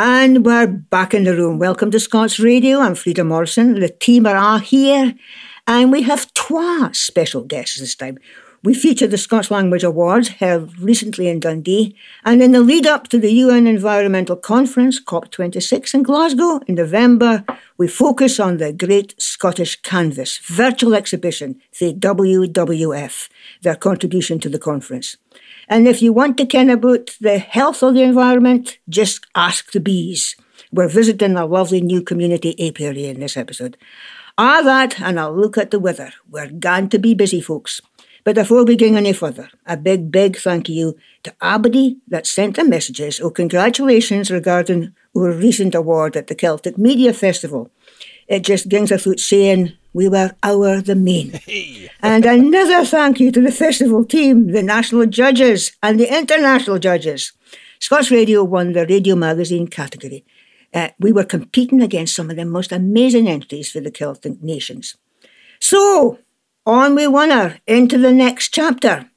And we're back in the room. Welcome to Scots Radio. I'm Frieda Morrison. The team are here. And we have trois special guests this time. We featured the Scots Language Awards held recently in Dundee, and in the lead up to the UN Environmental Conference, COP26 in Glasgow in November, we focus on the Great Scottish Canvas virtual exhibition, the WWF, their contribution to the conference. And if you want to ken about the health of the environment, just ask the bees. We're visiting a lovely new community apiary in this episode. Ah, that, and I'll look at the weather. We're going to be busy, folks. But before we go any further, a big, big thank you to everybody that sent the messages or congratulations regarding our recent award at the Celtic Media Festival. It just gings a foot saying we were our the main. and another thank you to the festival team, the national judges and the international judges. Scots Radio won the Radio Magazine category. Uh, we were competing against some of the most amazing entries for the Celtic nations. So, on we winner into the next chapter.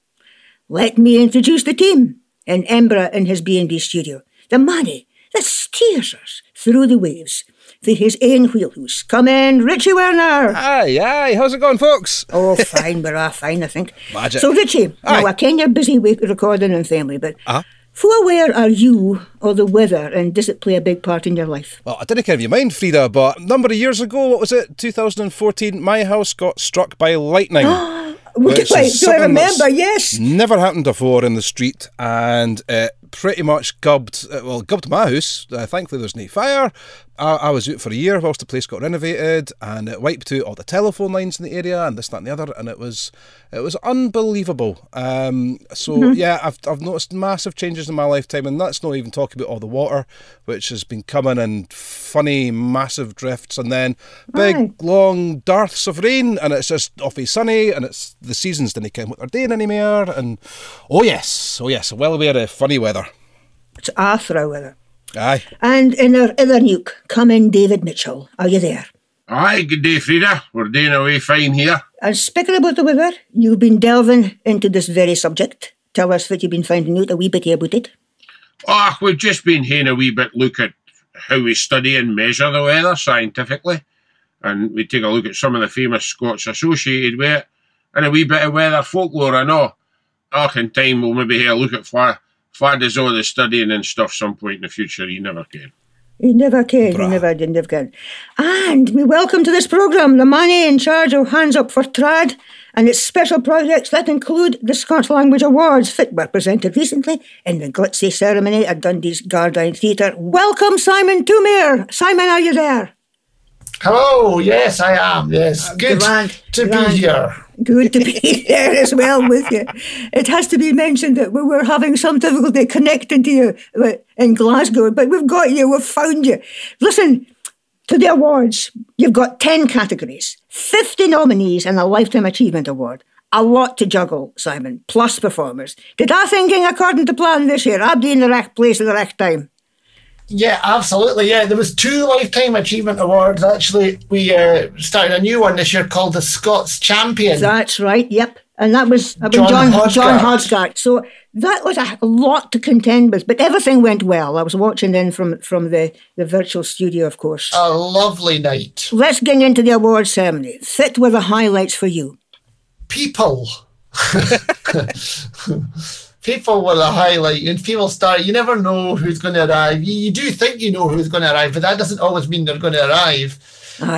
Let me introduce the team in Embra in his B&B studio. The money that steers us through the waves for his own wheelhouse. Come in, Richie Werner. Aye, aye. How's it going, folks? Oh, fine. We're all fine, I think. Magic. So, Richie, Aye. now I ken you're busy with recording and family, but Uh-huh. how aware are you of the weather and does it play a big part in your life? Well, I didn't care if you mind, Frieda, but a number of years ago, what was it, 2014, my house got struck by lightning. which Wait, do I remember? Yes. Never happened before in the street, and it pretty much gubbed, uh, well, gubbed my house. Uh, thankfully, there's no fire. I, I was out for a year whilst the place got renovated, and it wiped out all the telephone lines in the area, and this, that, and the other, and it was it was unbelievable. Um, so Mm-hmm. yeah, I've I've noticed massive changes in my lifetime, and that's not even talking about all the water, which has been coming in funny, massive drifts, and then big, Aye. long dearths of rain, and it's just awfully sunny, and it's the seasons didn't count what they're doing anymore, and oh yes, oh yes, well aware of funny weather. It's Arthur weather. Aye. And in our other nuke, come in David Mitchell. Are you there? Aye, good day, Frieda. We're doing away fine here. And speaking about the weather, you've been delving into this very subject. Tell us what you've been finding out a wee bit about it. Ah, we've just been having a wee bit look at how we study and measure the weather scientifically. And we take a look at some of the famous Scots associated with it and a wee bit of weather folklore, I know. Ark in time we'll maybe have a look at far far does all the studying and stuff some point in the future, you never can. You never can, you Bruh. never did, never can. And we welcome to this programme the man in charge of Hands Up for Trad and its special projects that include the Scots Language Awards that were presented recently in the glitzy ceremony at Dundee's Gardyne Theatre. Welcome, Simon Thoumire. Simon, are you there? Hello, yes, I am. Yes, good grand, to grand. be here. Good to be there as well with you. It has to be mentioned that we were having some difficulty connecting to you uh, in Glasgow, but we've got you, we've found you. Listen, to the awards, you've got 10 categories, 50 nominees, and a Lifetime Achievement Award. A lot to juggle, Simon, plus performers. Did I thinking according to plan this year? I'll be in the right place at the right time. Yeah, absolutely. Yeah, there was two lifetime achievement awards. Actually, we uh, started a new one this year called the Scots Champion. That's right, yep. And that was I mean, John John, Hodgart. John Hodgart. So that was a lot to contend with, but everything went well. I was watching in from, from the, the virtual studio, of course. a lovely night. Let's get into the award ceremony. Fit with the highlights for you. People. people were the highlight. And people start, you never know who's going to arrive. You, you do think you know who's going to arrive, but that doesn't always mean they're going to arrive.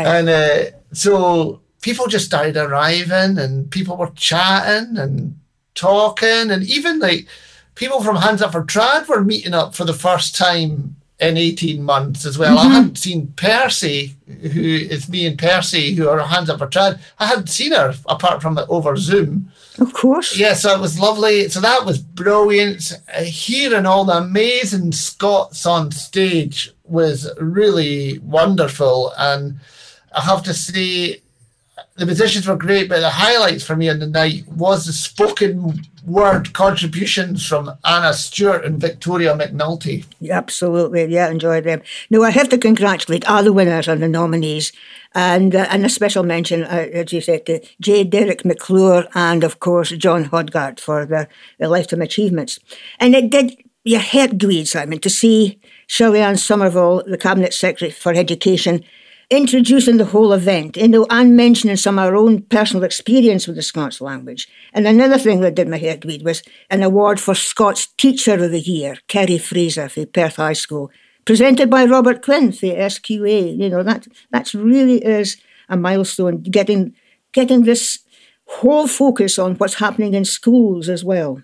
And uh, so people just started arriving and people were chatting and talking. And even like people from Hands Up for Trad were meeting up for the first time in 18 months as well. I hadn't seen Percy, who is me and Percy, who are Hands Up for Trad. I hadn't seen her apart from the, over Zoom. Of course. Yeah, so it was lovely. So that was brilliant. Uh, hearing all the amazing Scots on stage was really wonderful. And I have to say, the musicians were great, but the highlights for me on the night was the spoken word contributions from Anna Stewart and Victoria McNulty. Absolutely, yeah, enjoyed them. No, I have to congratulate all the winners and the nominees, and uh, and a special mention, uh, as you said, to J. Derrick McClure and of course John Hodgart for their, their lifetime achievements. And it did your heart bleeds, I mean, to see Shirley-Anne Somerville, the Cabinet Secretary for Education, introducing the whole event, you know, and mentioning some of our own personal experience with the Scots language. And another thing that did my head read was an award for Scots Teacher of the Year, Kerry Fraser for Perth High School, presented by Robert Quinn for SQA. You know, that that's really is a milestone, getting getting this whole focus on what's happening in schools as well.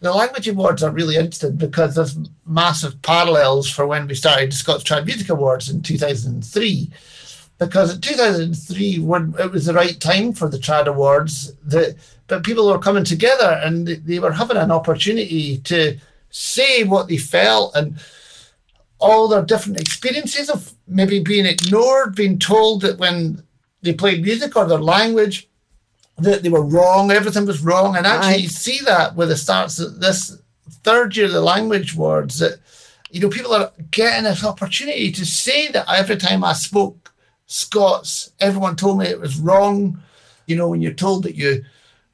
The language awards are really interesting because there's massive parallels for when we started the Scots Trad Music Awards in 2003 because in 2003 when it was the right time for the trad awards that but people were coming together and they were having an opportunity to say what they felt and all their different experiences of maybe being ignored being told that when they played music or their language that they were wrong everything was wrong and actually right. see that with the starts of this third year of the language awards that you know people are getting this opportunity to say that every time i spoke Scots. Everyone told me it was wrong. You know, when you're told that you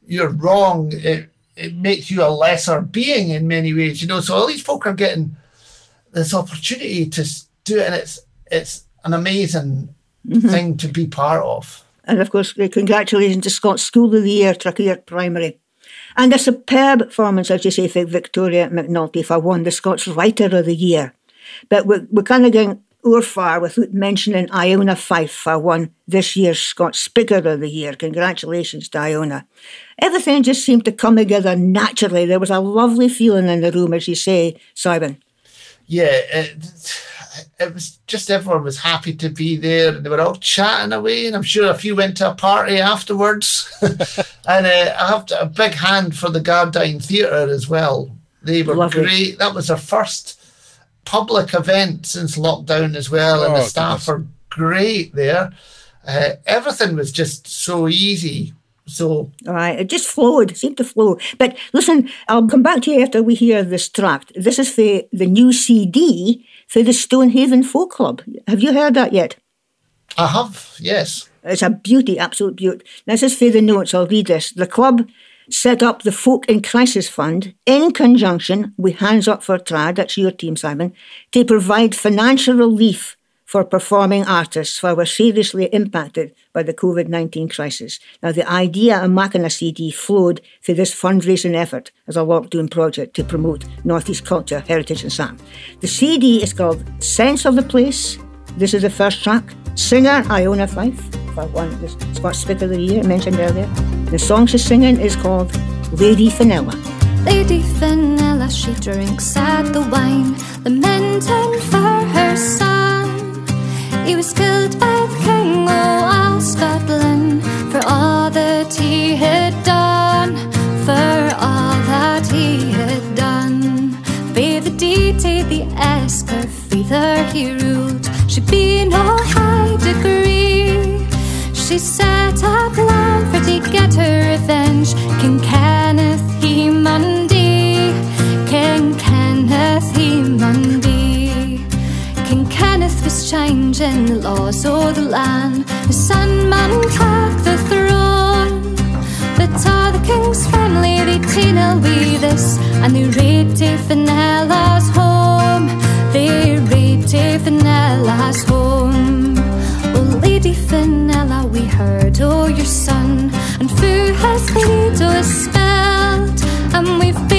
you're wrong, it it makes you a lesser being in many ways. You know, so all these folk are getting this opportunity to do it, and it's it's an amazing mm-hmm. thing to be part of. And of course, congratulations to Scots School of the Year, Traquair Primary. And a superb performance, as you say, for Victoria McNulty for one, the Scots Writer of the Year. But we're, we're kind of Urfar without mentioning Iona Fife for won this year's Scots Speaker of the Year. Congratulations to Iona. Everything just seemed to come together naturally. There was a lovely feeling in the room, as you say, Simon. Yeah, it, it was just everyone was happy to be there. and They were all chatting away, and I'm sure a few went to a party afterwards. and uh, I have to, a big hand for the Gardyne Theatre as well. They were lovely. great. That was their first public event since lockdown as well, oh, and the oh, staff goodness. are great there. Uh, everything was just so easy. So, all right, it just flowed, it seemed to flow. But listen, I'll come back to you after we hear this tract. This is for the new CD for the Stonehaven Folk Club. Have you heard that yet? I have, yes. It's a beauty, absolute beauty. This is for the notes. I'll read this. The club set up the Folk in Crisis Fund in conjunction with Hands Up for Trad, that's your team, Simon, to provide financial relief for performing artists who were seriously impacted by the COVID 19 crisis. Now, the idea of making a CD flowed through this fundraising effort as a lockdown project to promote Northeast culture, heritage, and sound. The CD is called Sense of the Place. This is the first track. Singer Iona Fife, for one, the Scots Speaker of the Year mentioned earlier. The song she's singing is called Lady Fenella. Lady Fenella, she drinks at the wine, lamenting for her son. He was killed by the king of Scotland for all that he had done, for all that he had done. By the deity, the Escafeather he ruled, should be no high degree. She set up land for to get her revenge. King Kenneth he Mundy, King Kenneth he Mundy. King Kenneth was changing the laws of the land. His son man took the throne. But all the king's family they tinel with this, and they raped Fenella's home. Raped Fenella's home. Lady Fenella, we heard, oh, your son, and who has laid a spell, and we've been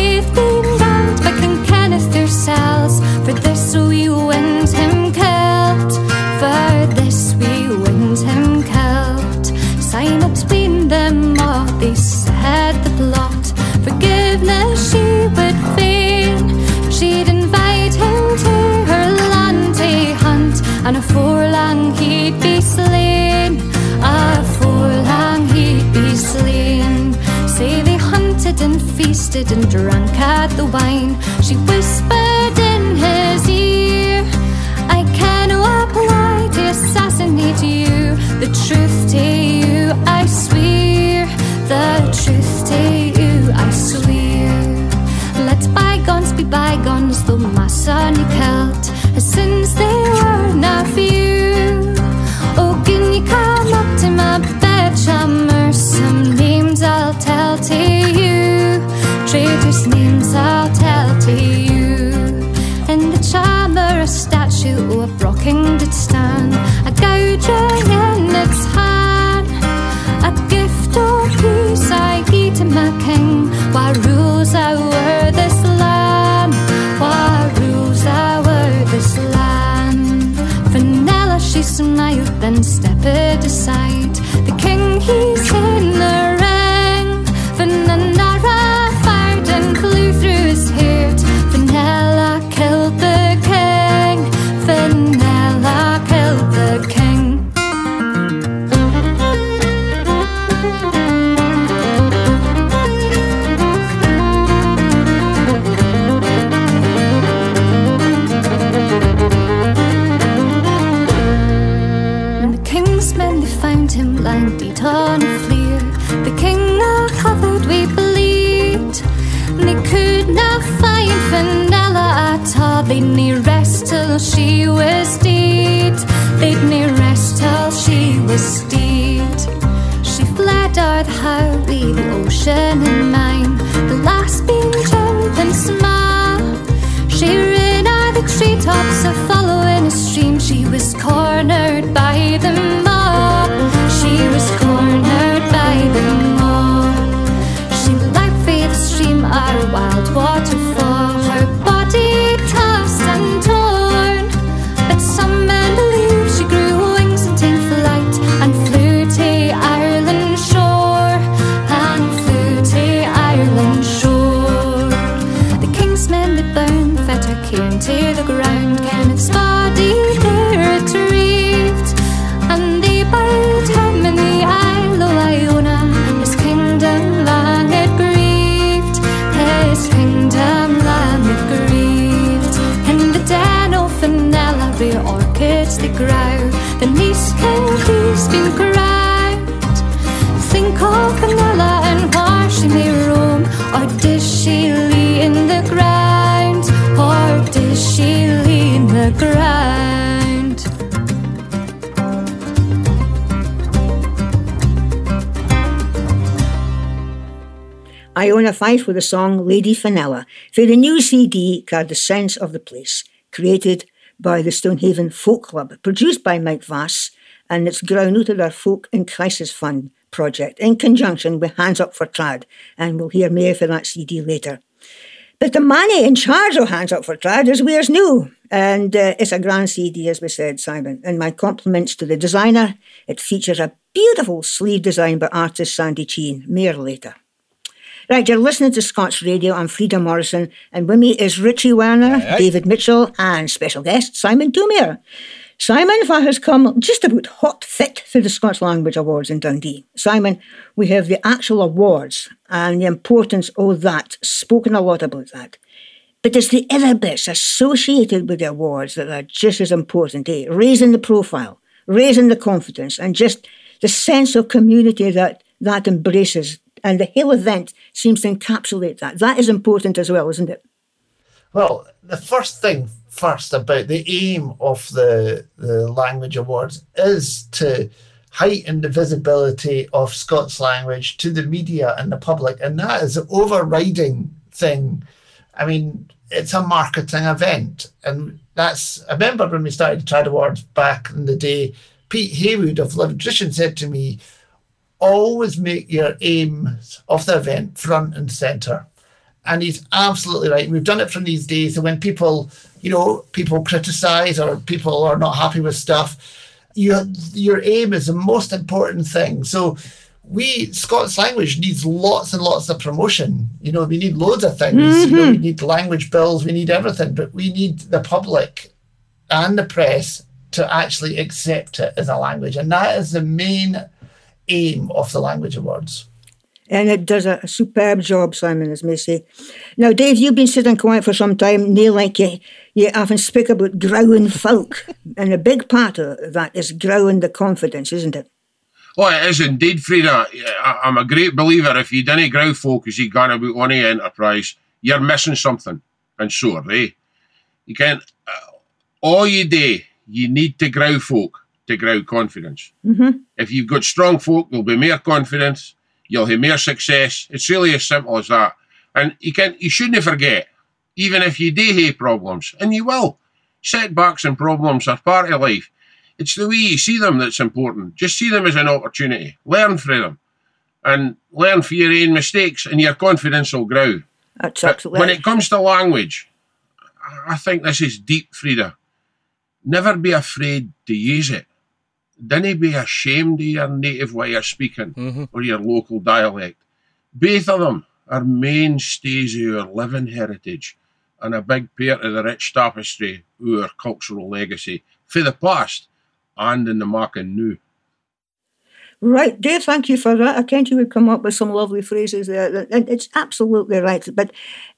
Iona Fife with the song Lady Fenella for the new CD called The Sense of the Place, created by the Stonehaven Folk Club, produced by Mike Vass, and it's grown out of our Folk in Crisis Fund project in conjunction with Hands Up for Trad, and we'll hear more for that CD later. But the money in charge of Hands Up for Trad is Where's New, and uh, it's a grand CD, as we said, Simon. And my compliments to the designer. It features a beautiful sleeve design by artist Sandy Cheen. More later. Right, you're listening to Scots Radio. I'm Frieda Morrison, and with me is Richie Werner. David Mitchell, and special guest Simon Thoumire. Simon has come just about hot fit for the Scots Language Awards in Dundee. Simon, we have the actual awards and the importance of that, spoken a lot about that. But there's the other bits associated with the awards that are just as important, eh? Raising the profile, raising the confidence, and just the sense of community that that embraces. And the whole event seems to encapsulate that. That is important as well, isn't it? Well, the first thing first about the aim of the, the language awards is to heighten the visibility of Scots language to the media and the public, and that is an overriding thing. I mean, it's a marketing event, and that's. I remember when we started to try the Trad Awards back in the day. Pete Heywood of Living Tradition said to me, "Always make your aims of the event front and center." and he's absolutely right. We've done it from these days. So when people, you know, people criticize or people are not happy with stuff, your your aim is the most important thing. So we Scots language needs lots and lots of promotion. You know, we need loads of things. You know, we mm-hmm. need language bills, we need everything, but we need the public and the press to actually accept it as a language. And that is the main aim of the language awards. And it does a, a superb job, Simon, as may say. Now, Dave, you've been sitting quiet for some time, near like you, you often speak about growing folk. and a big part of that is growing the confidence, isn't it? Oh, it is indeed, Frieda. I- I'm a great believer. If you didn't grow folk as you gone about any enterprise, you're missing something. And so are they. You can't, uh, all you do, you need to grow folk to grow confidence. Mm-hmm. If you've got strong folk, there'll be more confidence, you'll have more success. It's really as simple as that. And you can you shouldn't forget, even if you do have problems, and you will, Setbacks and problems are part of life. It's the way you see them that's important. Just see them as an opportunity. Learn from them. And learn from your own mistakes and your confidence will grow. That's absolutely when it comes to language, I think this is deep, Frieda. Never be afraid to use it. Don't be ashamed of your native way of speaking mm-hmm. or your local dialect. Both of them are mainstays of our living heritage and a big part of the rich tapestry of our cultural legacy for the past and in the making new. Right, Dave, thank you for that. I can't you would come up with some lovely phrases there. And it's absolutely right. But,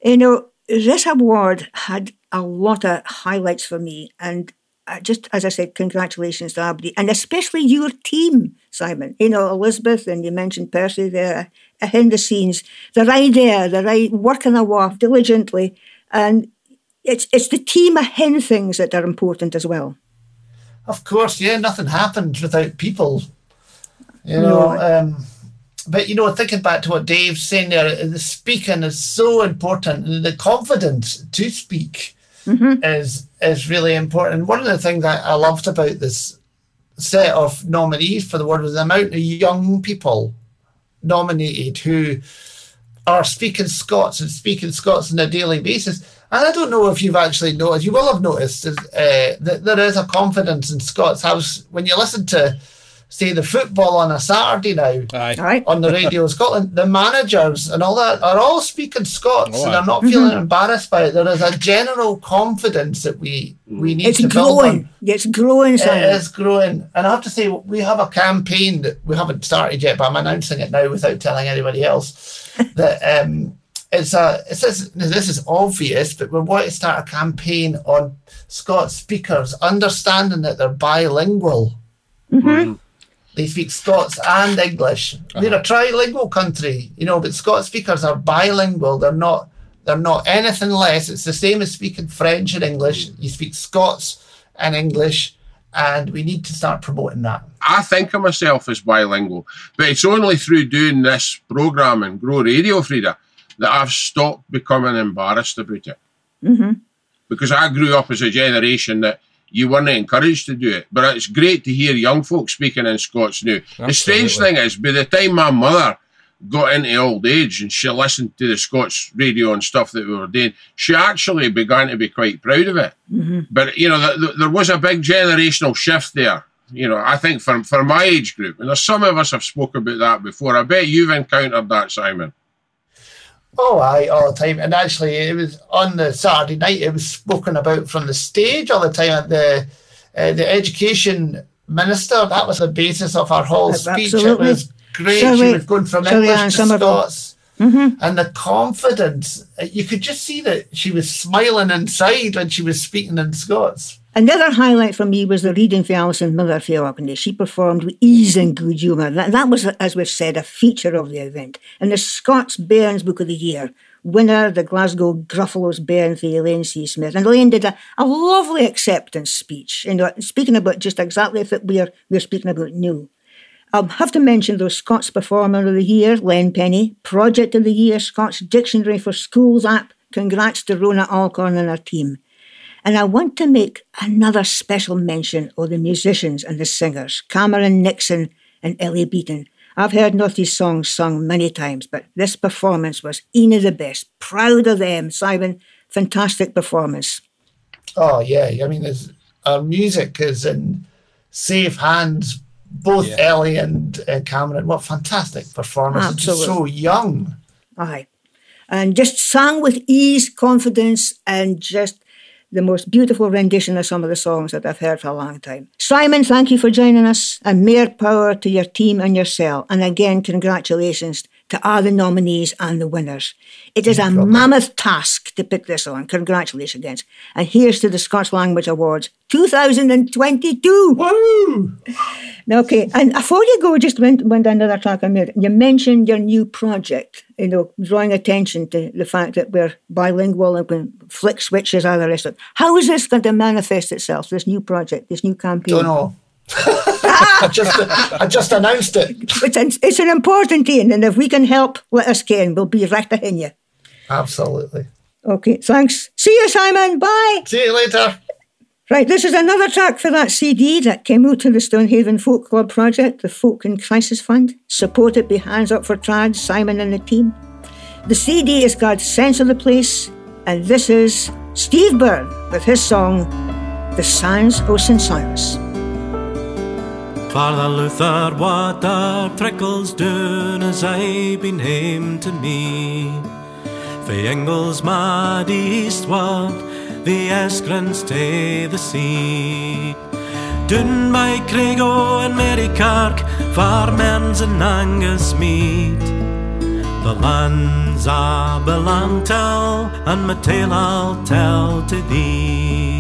you know, this award had a lot of highlights for me. And Uh, just as I said, congratulations to everybody, and especially your team, Simon. You know, Elizabeth, and you mentioned Percy there, uh, behind the scenes. They're right there, they're right working away diligently. And it's, it's the team behind things that are important as well. Of course, yeah, nothing happens without people. You know, um, but you know, thinking back to what Dave's saying there, the speaking is so important, and the confidence to speak mm-hmm. is is really important. One of the things I, I loved about this set of nominees for the award was the amount of young people nominated who are speaking Scots and speaking Scots on a daily basis. And I don't know if you've actually noticed, you will have noticed uh, that there is a confidence in Scots House when you listen to, say, the football on a Saturday now Aye. All right. on the radio in Scotland, the managers and all that are all speaking Scots Oh, and they're not feeling mm-hmm. embarrassed by it. There is a general confidence that we we need It's to build on. growing. It's growing, Simon. It is growing. And I have to say, we have a campaign that we haven't started yet, but I'm announcing it now without telling anybody else. that um, it's a, it says, this is obvious, but we want to start a campaign on Scots speakers understanding that they're bilingual. Mm-hmm. Mm-hmm. They speak Scots and English. We're uh-huh. a trilingual country, you know, but Scots speakers are bilingual. They're not they're not anything less. It's the same as speaking French and English. You speak Scots and English, and we need to start promoting that. I think of myself as bilingual, but it's only through doing this programme and Grow Radio, Frieda, that I've stopped becoming embarrassed about it. Mm-hmm. Because I grew up as a generation that you weren't encouraged to do it. But it's great to hear young folks speaking in Scots now. The strange thing is, by the time my mother got into old age and she listened to the Scots radio and stuff that we were doing, she actually began to be quite proud of it. Mm-hmm. But you know, th- th- there was a big generational shift there. You know, I think for for my age group, and some of us have spoken about that before. I bet you've encountered that, Simon. Oh, aye, all the time. And actually, it was on the Saturday night. It was spoken about from the stage all the time. At the uh, the education minister, that was the basis of her whole speech. It was great. Shirley- she was going from English to. Scots. And the confidence, uh, you could just see that she was smiling inside when she was speaking in Scots. Another highlight for me was the reading for Alison Miller for Orkney. She performed with ease and good humour. That, that was, as we've said, a feature of the event. And the Scots Bairns Book of the Year, winner, the Glasgow Gruffalo's Bairn for Elaine C. Smith. And Elaine did a, a lovely acceptance speech, you uh, know, speaking about just exactly what we're, we're speaking about now. I'll have to mention those Scots Performer of the Year, Len Pennie, Project of the Year, Scots Dictionary for Schools app. Congrats to Rhona Alcorn and her team. And I want to make another special mention of the musicians and the singers, Cameron Nixon and Ellie Beaton. I've heard Northie's songs sung many times, but this performance was een of the best. Proud of them, Simon. Fantastic performance. Oh yeah, I mean, there's, our music is in safe hands. Both Yeah. Ellie and uh, Cameron, what fantastic performance! and Just so young. Aye. And just sang with ease, confidence, and just the most beautiful rendition of some of the songs that I've heard for a long time. Simon, thank you for joining us, and more power to your team and yourself. And again, congratulations to all the nominees and the winners. It is a mammoth task to put this on. Congratulations again. And here's to the Scots Language Awards 2022. Woo! Okay, and before you go, just went, went another track on there. You mentioned your new project, you know, drawing attention to the fact that we're bilingual and can flick switches, all the rest of it. How is this going to manifest itself, this new project, this new campaign? Don't know. I just I just announced it. It's an, it's an important thing, and if we can help, let us can. We'll be right behind you. Absolutely. Okay, thanks. See you, Simon. Bye. See you later. Right, this is another track for that CD that came out to the Stonehaven Folk Club project, the Folk in Crisis Fund, supported by Hands Up for Trad, Simon and the team. The CD is called Sense of the Place, and this is Steve Byrne with his song, The Sands of St. Father Luther water trickles down as I home to me. Fae Ingles mad eastward, the Esgrins to the sea. Down by Craigo and Merrycark, far men's and Angus meet. The lands I belong to, and my tale I'll tell to thee.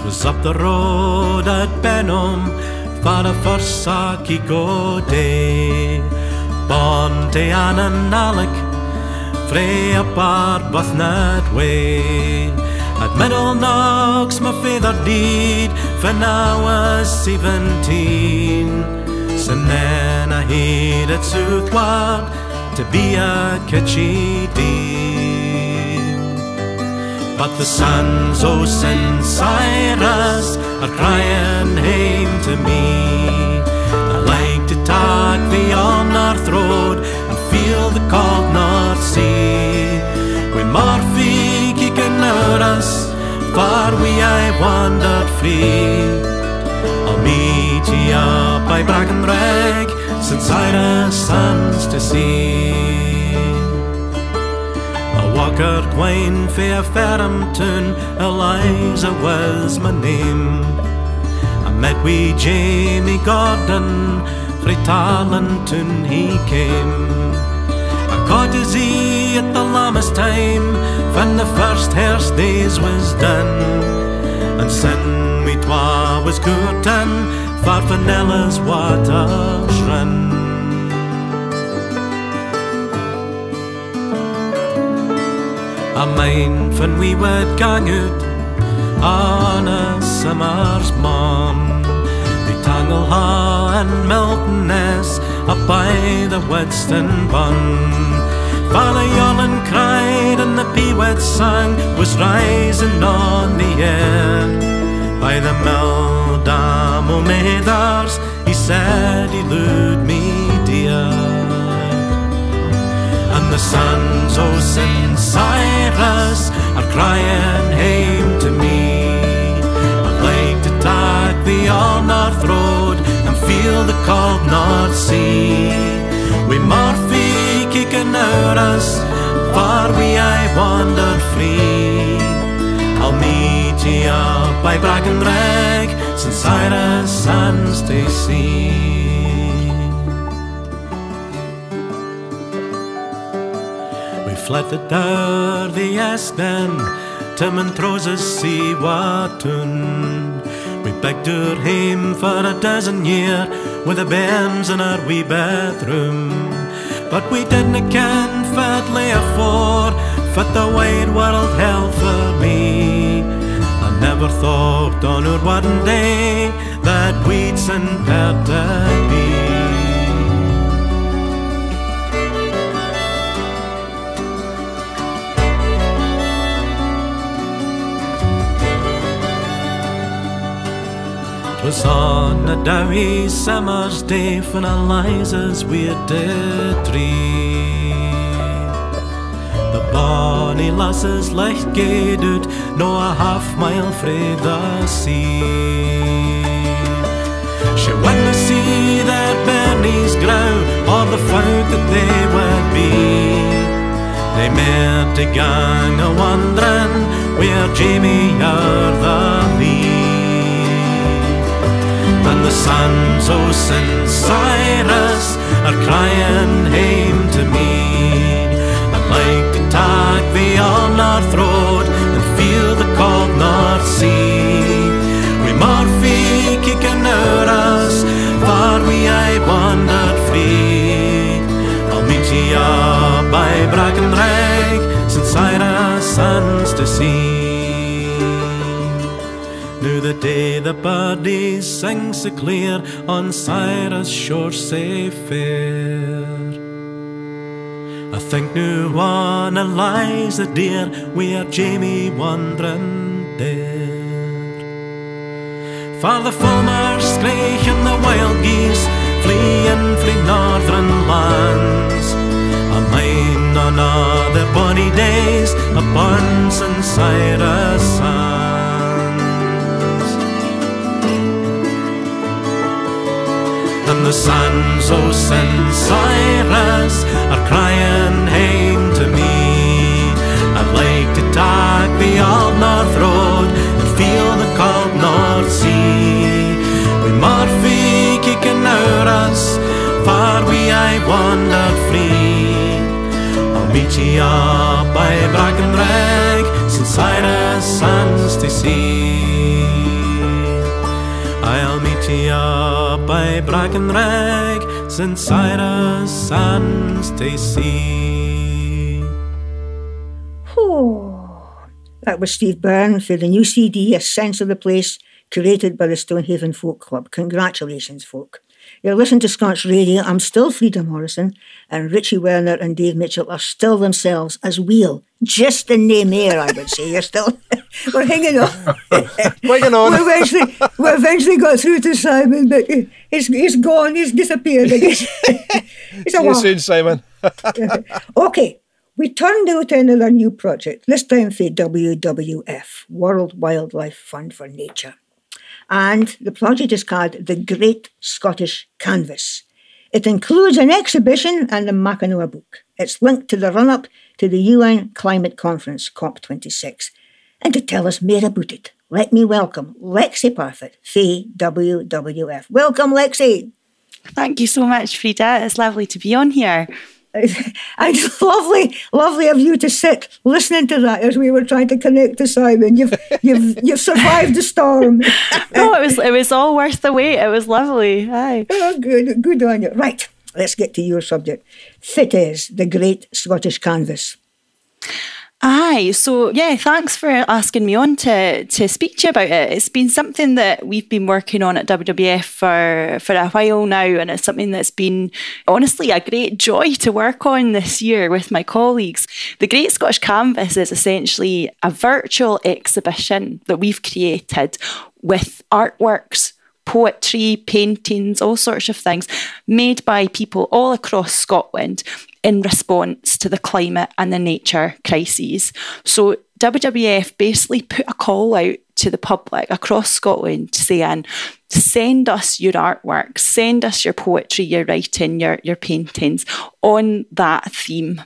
'Twas up the road at Benham, for the first Saki go day. Born to Ann and Alec, frae up Arbuthnot way. At Middle Knox, my father died, when I was seventeen. So then I headed southward to be a kitschy deed. But the sons of St. Cyrus are crying home to me. I like to the on North Road and feel the cold North Sea. With Murphy kicking at us, far we I wandered free. I'll meet ye up by Brackenrag, St. Cyrus sons to see. Walker quain fair Ferramton, Eliza was my name. I met we Jamie Gordon, frae Tarlenton he came. I caught his ee at the Lammas time, when the first hair's days was done. And sin we twa was courtin', far Fenellas waters run. Mind when we were gang out on a summer's morn. We tangle ha and Milton Ness up by the Weston Bun. Father Yolland cried and the peewit sang was rising on the air. By the mill dam o' Mathers, he said he loved me dear. And the sons of St. Cyrus are crying home to me. I'd like to the old North Road and feel the cold North Sea. With Murphy kicking out us, far we I wandered free. I'll meet ye up by Brackenrag, St. Cyrus sons to see. We fled down the Espen, Tim and Troses see Watun. We begged her home for a dozen year with the bairns in our wee bedroom. But we didn't fit lay afore, fit the wide world held for me. I never thought on our one day that we'd send her to be. Was on a dowie summer's day when Eliza's weird dead tree. The bonny lasses licht gaed out, no a half mile frae the sea. She went to see their bairnies grow, or the folk that they would be. They met to gang a wandering, where Jamie are the lead. And the sons of St. Cyrus are crying home to me. I'd like to take the old North Road and feel the cold North Sea. We Murphy kicking out us, far we I wandered free. I'll meet ye up by Brackenrag, St. Cyrus sons to see. The day the birdies sing so clear on Cyrus shore sae fair. I think now on Eliza dear, we are Jamie wandering there. For the farmers screech and the wild geese fleeing from northern lands. A mine on other bonny days, a burns in Cyrus sands. The sons of St. Cyrus are crying home to me. I'd like to take the old North Road and feel the cold North Sea. With Murphy kicking out us, far we I wandered free. I'll meet ye up by Brackenrag, St. Cyrus sands to see. I'll meet ye up by Brackenrag, since Cyrus sands to. Oh, that was Steve Byrne for the new CD, A Sense of the Place, curated by the Stonehaven Folk Club. Congratulations, folk. You're listening to Scots Radio. I'm still Frieda Morrison, and Richie Werner and Dave Mitchell are still themselves as Wheel. Just in name here, I would say. You're still, we're hanging on. Hanging on. we eventually, we eventually got through to Simon, but he's, he's gone, he's disappeared. Guess. It's See you soon, Simon. Okay, we turned out another new project, this time for WWF, World Wildlife Fund for Nature. And the project is called the Great Scottish Canvas. It includes an exhibition and the Mackinac book. It's linked to the run up to the UN Climate Conference, COP26. And to tell us more about it, let me welcome Lexi Parfitt, Faye WWF. Welcome, Lexi. Thank you so much, Frieda. It's lovely to be on here. And lovely, lovely of you to sit listening to that as we were trying to connect to Simon. You've you've you've survived the storm. No, it was it was all worth the wait. It was lovely. Hi. oh, good, good on you. Right, let's get to your subject. Fit is the Great Scottish Canvas. Aye. So yeah, thanks for asking me on to to speak to you about it. It's been something that we've been working on at WWF for for a while now, and it's something that's been honestly a great joy to work on this year with my colleagues. The Great Scottish Canvas is essentially a virtual exhibition that we've created with artworks poetry, paintings, all sorts of things made by people all across Scotland in response to the climate and the nature crises. So WWF basically put a call out to the public across Scotland saying, send us your artwork, send us your poetry, your writing, your, your paintings on that theme.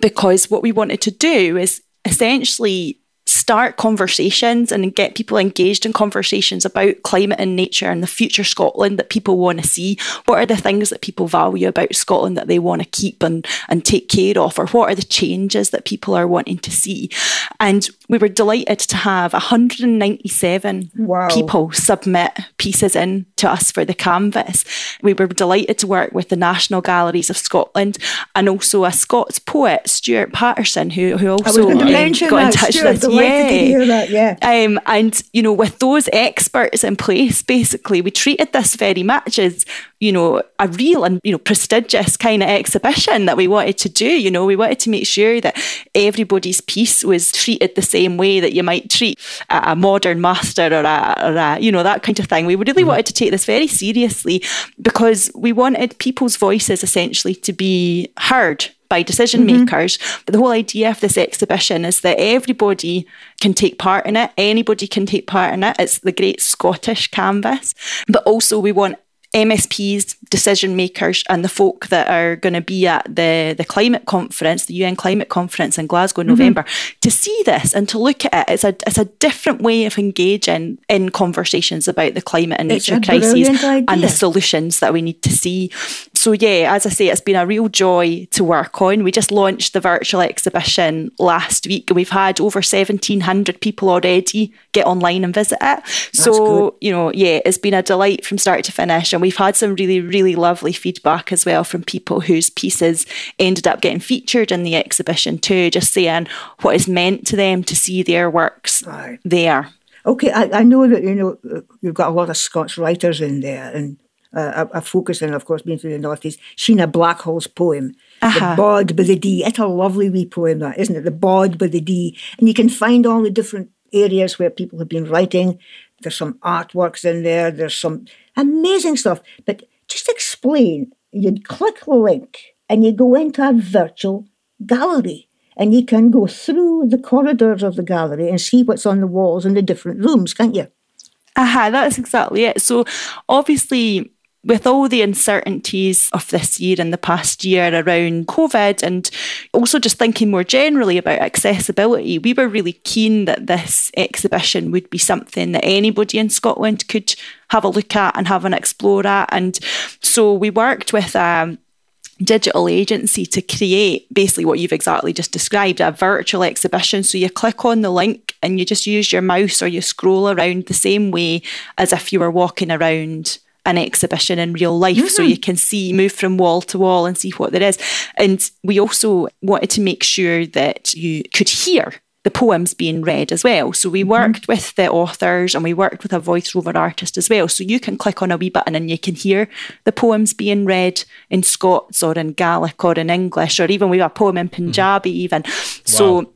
Because what we wanted to do is essentially start conversations and get people engaged in conversations about climate and nature and the future Scotland that people want to see. What are the things that people value about Scotland that they want to keep and, and take care of? Or what are the changes that people are wanting to see? And we were delighted to have 197 Wow. people submit pieces in to us for the canvas. We were delighted to work with the National Galleries of Scotland and also a Scots poet, Stuart Paterson, who, who also um, got in touch Stuart, with us. hear that. Yeah. Um, and you know, with those experts in place, basically, we treated this very much as you know a real and you know prestigious kind of exhibition that we wanted to do. You know, we wanted to make sure that everybody's piece was treated the same way that you might treat a, a modern master or a, or a you know that kind of thing. We really mm-hmm. wanted to take this very seriously because we wanted people's voices essentially to be heard by decision makers. Mm-hmm. But the whole idea of this exhibition is that everybody can take part in it, anybody can take part in it. It's the great Scottish canvas. But also, we want MSPs, decision makers, and the folk that are going to be at the, the climate conference, the UN climate conference in Glasgow in November, to see this and to look at it. It's a, it's a different way of engaging in conversations about the climate and It's nature crises and the solutions that we need to see. So, yeah, as I say, it's been a real joy to work on. We just launched the virtual exhibition last week and we've had over 1,700 people already get online and visit it. so, you know, yeah, it's been a delight from start to finish. And we've had some really, really lovely feedback as well from people whose pieces ended up getting featured in the exhibition too, just saying what is meant to them to see their works Aye. there. Okay, I, I know that you know you've got a lot of Scots writers in there, and uh, a, a focus on, of course, being through the northeast. Sheena Blackhall's poem, Uh-huh. "The Bod by the D." It's a lovely wee poem, that isn't it? The Bod by the D, and you can find all the different areas where people have been writing. There's some artworks in there. There's some amazing stuff. But just explain. You'd click the link and you go into a virtual gallery and you can go through the corridors of the gallery and see what's on the walls in the different rooms, can't you? Aha, that's exactly it. So obviously with all the uncertainties of this year and the past year around COVID, and also just thinking more generally about accessibility, we were really keen that this exhibition would be something that anybody in Scotland could have a look at and have an explore at. And so we worked with a digital agency to create basically what you've exactly just described a virtual exhibition. So you click on the link and you just use your mouse or you scroll around the same way as if you were walking around an exhibition in real life mm-hmm. so you can see move from wall to wall and see what there is and we also wanted to make sure that you could hear the poems being read as well. So we mm-hmm. worked mm-hmm. with the authors and we worked with a voiceover artist as well. So you can click on a wee button and you can hear the poems being read in Scots or in Gaelic or in English or even we have a poem in mm-hmm. Punjabi mm-hmm. even. So wow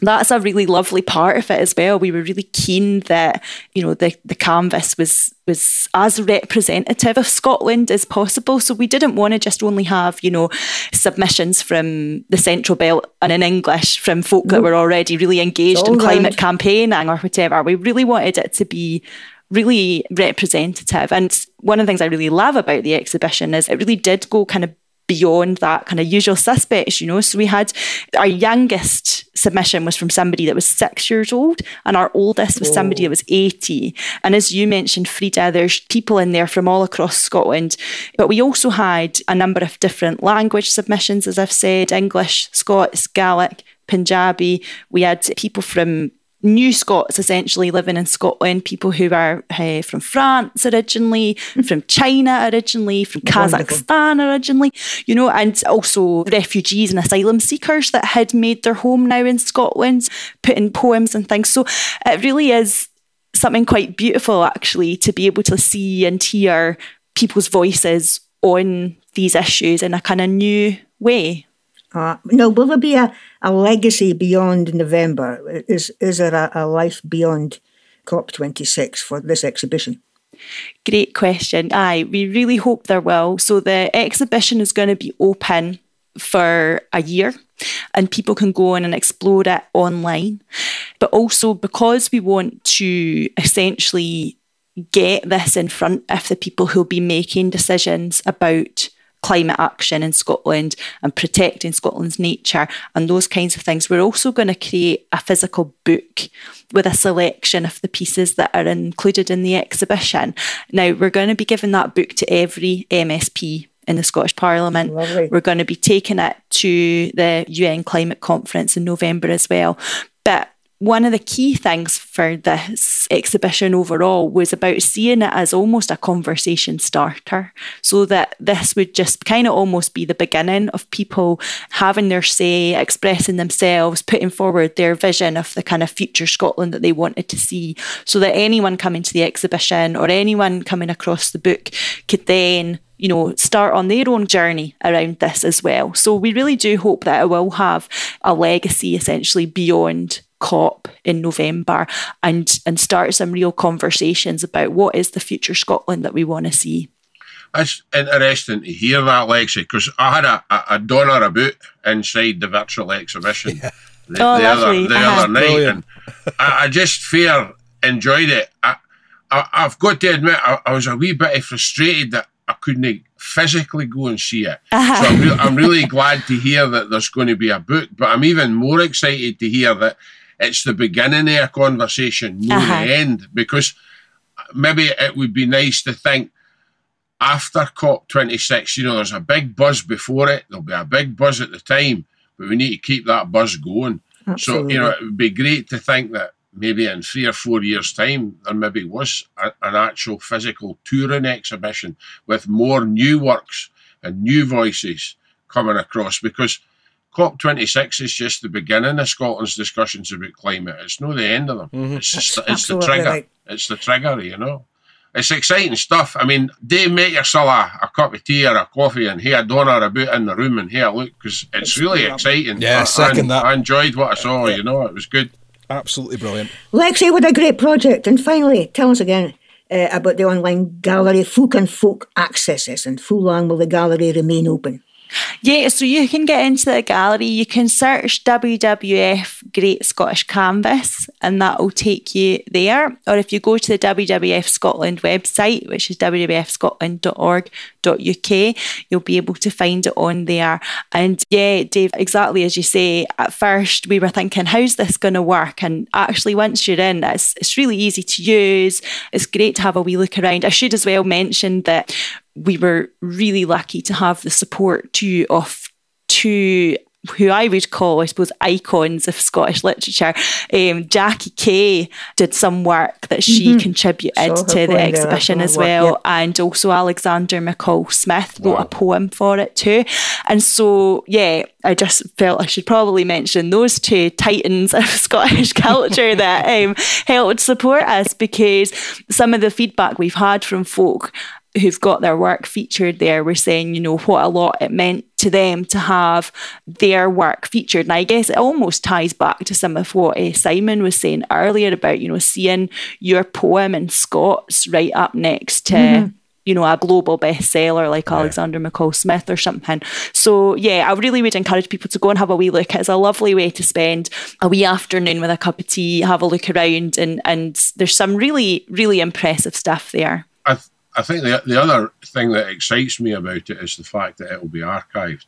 that's a really lovely part of it as well. We were really keen that you know the the canvas was was as representative of Scotland as possible. So we didn't want to just only have you know submissions from the Central Belt and in English from folk nope. that were already really engaged in climate campaigning or whatever. We really wanted it to be really representative. And one of the things I really love about the exhibition is it really did go kind of beyond that kind of usual suspects, you know. So we had our youngest submission was from somebody that was six years old, and our oldest was somebody that was 80. And as you mentioned, Frieda, there's people in there from all across Scotland. But we also had a number of different language submissions, as I've said English, Scots, Gaelic, Punjabi. We had people from new Scots essentially living in Scotland, people who are uh, from France originally, from China originally, from Kazakhstan originally, you know, and also refugees and asylum seekers that had made their home now in Scotland, putting poems and things. So it really is something quite beautiful actually to be able to see and hear people's voices on these issues in a kind of new way. Uh, no, will there be a, a legacy beyond November? Is is there a, a life beyond COP26 for this exhibition? Great question. Aye, we really hope there will. So the exhibition is going to be open for a year and people can go in and explore it online. But also because we want to essentially get this in front of the people who'll be making decisions about climate action in Scotland and protecting Scotland's nature and those kinds of things. We're also going to create a physical book with a selection of the pieces that are included in the exhibition. Now, we're going to be giving that book to every MSP in the Scottish Parliament. Lovely. We're going to be taking it to the UN Climate Conference in November as well. But one of the key things for this exhibition overall was about seeing it as almost a conversation starter so that this would just kind of almost be the beginning of people having their say, expressing themselves, putting forward their vision of the kind of future Scotland that they wanted to see, so that anyone coming to the exhibition or anyone coming across the book could then you know, start on their own journey around this as well. So we really do hope that it will have a legacy essentially beyond COP in November and and start some real conversations about what is the future Scotland that we want to see. It's interesting to hear that, Lexi, because I had a, a, a donor about inside the virtual exhibition yeah. the, oh, the other, the uh-huh. other night, Brilliant. and I, I, just fair enjoyed it. I, I, have got to admit, I, I was a wee bit frustrated that I couldn't physically go and see it. Uh-huh. So I'm, re- I'm really glad to hear that there's going to be a book, but I'm even more excited to hear that it's the beginning of a conversation, not uh-huh. the end, because maybe it would be nice to think after COP26, you know, there's a big buzz before it, there'll be a big buzz at the time, but we need to keep that buzz going. Absolutely. So, you know, it would be great to think that maybe in three or four years' time, there maybe was a, an actual physical touring exhibition with more new works and new voices coming across because COP26 is just the beginning of Scotland's discussions about climate. It's not the end of them. Mm-hmm. It's just it's the trigger. Right. It's the trigger, you know. It's exciting stuff. I mean, they make yourself a, a cup of tea or a coffee and hey, a donor about in the room and hey, look, because it's, it's really exciting. Yeah, I, second I, that. I enjoyed what I saw, yeah. you know, it was good. Absolutely brilliant. Lexi, what a great project. And finally, tell us again uh, about the online gallery Folk and Folk accesses and full long will the gallery remain open? Yeah, so you can get into the gallery. You can search WWF Great Scottish Canvas, and that will take you there. Or if you go to the WWF Scotland website, which is wwf.scotland.org.uk, you'll be able to find it on there. And yeah, Dave, exactly as you say, at first we were thinking, how's this going to work? And actually, once you're in, it's, it's really easy to use. It's great to have a wee look around. I should as well mention that we were really lucky to have the support too of two who I would call, I suppose, icons of Scottish literature. Um, Jackie Kay did some work that she mm-hmm. contributed to the exhibition as well, work, yeah. and also Alexander McCall Smith wrote wow. a poem for it too. And so, yeah, I just felt I should probably mention those two titans of Scottish culture that um, helped support us because some of the feedback we've had from folk who've got their work featured there were saying, you know, what a lot it meant to them to have their work featured. And I guess it almost ties back to some of what uh, Simon was saying earlier about, you know, seeing your poem in Scots right up next to. Mm-hmm. You know, a global bestseller like yeah. Alexander McCall Smith or something. So, yeah, I really would encourage people to go and have a wee look. It's a lovely way to spend a wee afternoon with a cup of tea, have a look around, and, and there's some really, really impressive stuff there. I th- I think the, the other thing that excites me about it is the fact that it will be archived.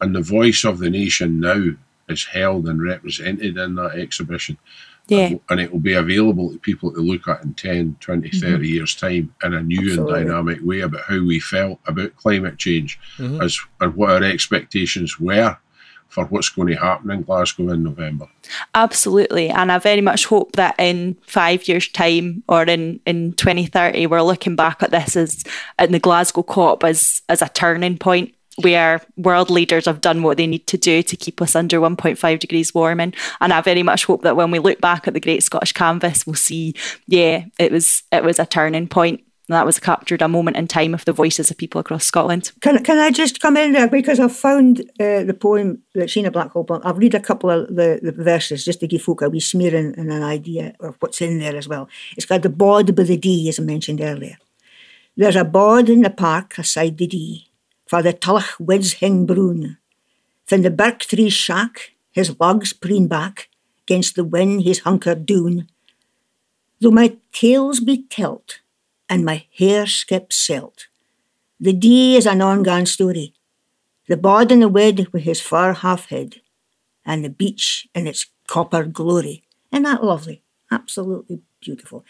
And the voice of the nation now is held and represented in that exhibition. Yeah. And, it will be available to people to look at in 10, 20, mm-hmm. 30 years' time in a new Absolutely. and dynamic way about how we felt about climate change mm-hmm. as and what our expectations were for what's going to happen in Glasgow in November. Absolutely. And I very much hope that in five years' time or in, in 2030, we're looking back at this as in the Glasgow COP as, as a turning point where world leaders have done what they need to do to keep us under 1.5 degrees warming. And I very much hope that when we look back at the Great Scottish Canvas, we'll see, yeah, it was it was a turning point and that was captured a moment in time of the voices of people across Scotland. Can, can I just come in there because I've found uh, the poem that Sheena Blackhall. I've read a couple of the, the verses just to give folk a wee smearing and an idea of what's in there as well. It's got the bod by the Dee, as I mentioned earlier. There's a bod in the park aside the Dee, for the tullach wids hing broon. From the birk tree's shack, his logs preen back, against the wind he's hunkered doon. Though my tales be tilt, and my hair skips silt. The Dee is an ongoing story. The bod in the wed with his fur half hid, and the beach in its copper glory. Isn't that lovely? Absolutely beautiful.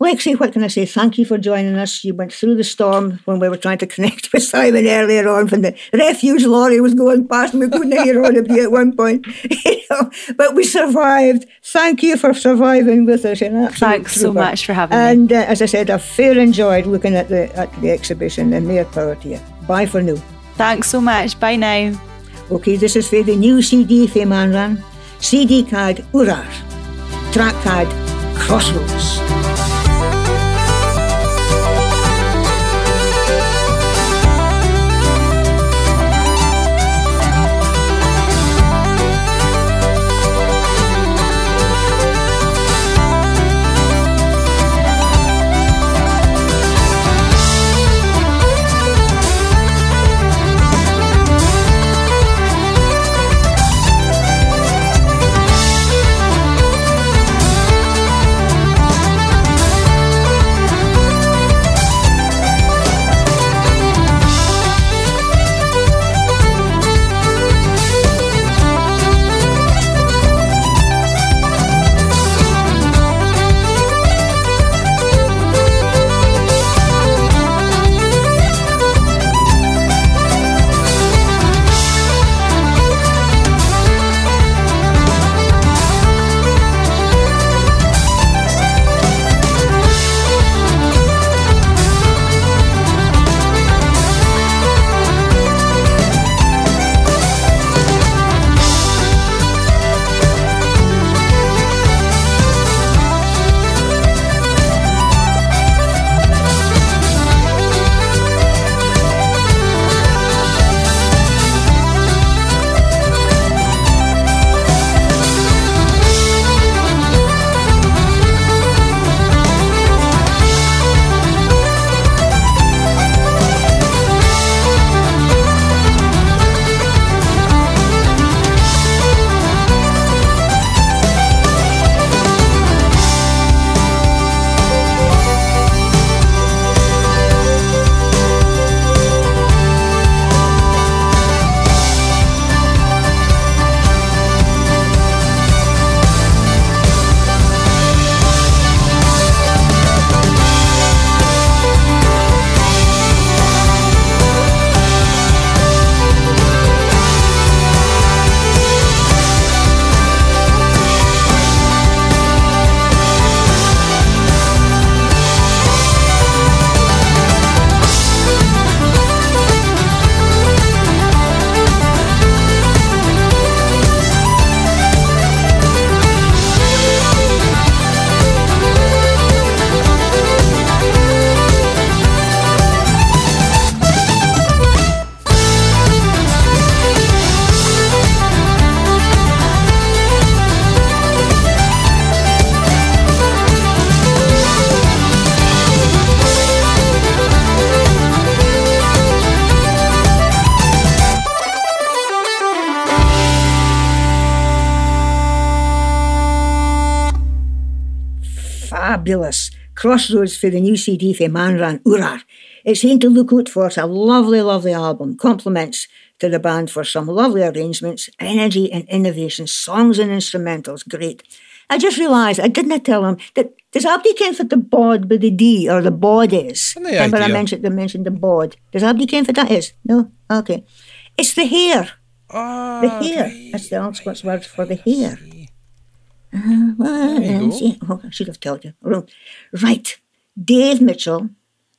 Lexi, what can I say? Thank you for joining us. You went through the storm when we were trying to connect with Simon earlier on when the refuge lorry was going past and we couldn't hear on it at one point. you know, but we survived. Thank you for surviving with us. Thanks trooper. so much for having and, me. And uh, as I said, I've fair enjoyed looking at the at the exhibition and more power to you. Bye for now. Thanks so much. Bye now. Okay, this is for the new CD for Manran. CD card Urar. Track card Crossroads. Crossroads for the new CD for Manran Urar. It's saying to look out for. It's a lovely, lovely album. Compliments to the band for some lovely arrangements, energy and innovation, songs and instrumentals. Great. I just realised I didn't tell him that does Abdi ken for the bod with the Dee or the bod is? No Remember I mentioned I mentioned the bod. Does Abdi ken for that is? No? Okay. It's the hair. Ah, The hair. That's the Scots word for the hair. Well, you go. see- oh, I should have told you. Right. Dave Mitchell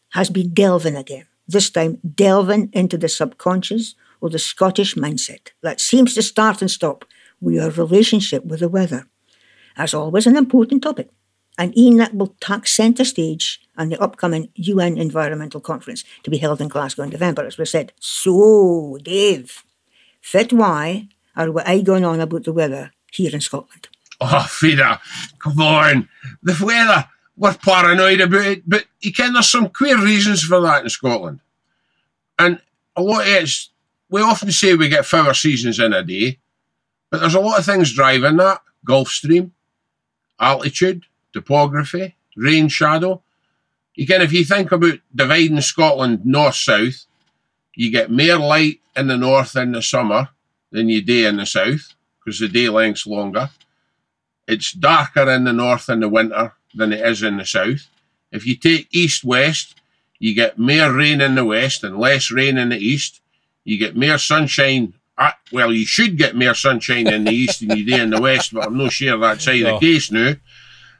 has been delving again. This time, delving into the subconscious or the Scottish mindset that seems to start and stop with your relationship with the weather. As always, an important topic. And Ian that will take centre stage on the upcoming UN Environmental Conference to be held in Glasgow in November, as we said. So, Dave, fit why are we I going on about the weather here in Scotland? Oh, Frieda, come on. The weather, we're paranoid about it, but you can, there's some queer reasons for that in Scotland. And a lot of it's, we often say we get four seasons in a day, but there's a lot of things driving that. Gulf Stream, altitude, topography, rain shadow. You can, if you think about dividing Scotland north-south, you get more light in the north in the summer than you do in the south, because the day length's longer it's darker in the north in the winter than it is in the south. If you take east west, you get more rain in the west and less rain in the east. You get more sunshine. Uh, well, you should get more sunshine in the east than you do in the west, but I'm not sure that's either No. the case now.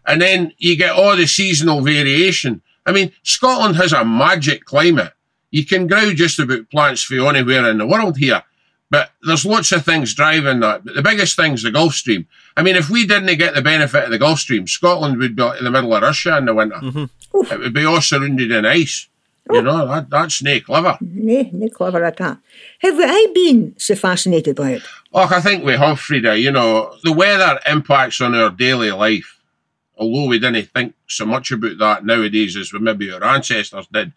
And then you get all the seasonal variation. I mean, Scotland has a magic climate. You can grow just about plants for anywhere in the world here. But there's lots of things driving that. But the biggest thing's the Gulf Stream. I mean, if we didn't get the benefit of the Gulf Stream, Scotland would be in the middle of Russia in the winter. Mm-hmm. It would be all surrounded in ice. You know, that, that's no clever. Nay, no clever at that. Have I been so fascinated by it? Look, I think we have, Frieda. You know, the weather impacts on our daily life. Although we didn't think so much about that nowadays as we maybe our ancestors did.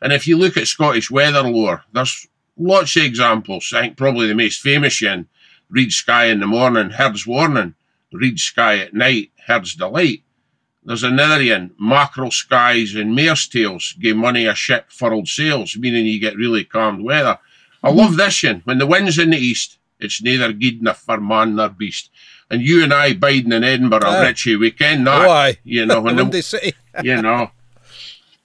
And if you look at Scottish weather lore, there's lots of examples. I think probably the most famous one, read sky in the morning, herd's warning. Read sky at night, herd's delight. There's another one, mackerel skies and mare's tails, give money a ship furled sails, meaning you get really calm weather. I love this one. When the wind's in the east, it's neither good enough for man nor beast. And you and I biding in Edinburgh, Aye. Richie, eh? we ken that. Oh, aye. You know, when the, City. you know.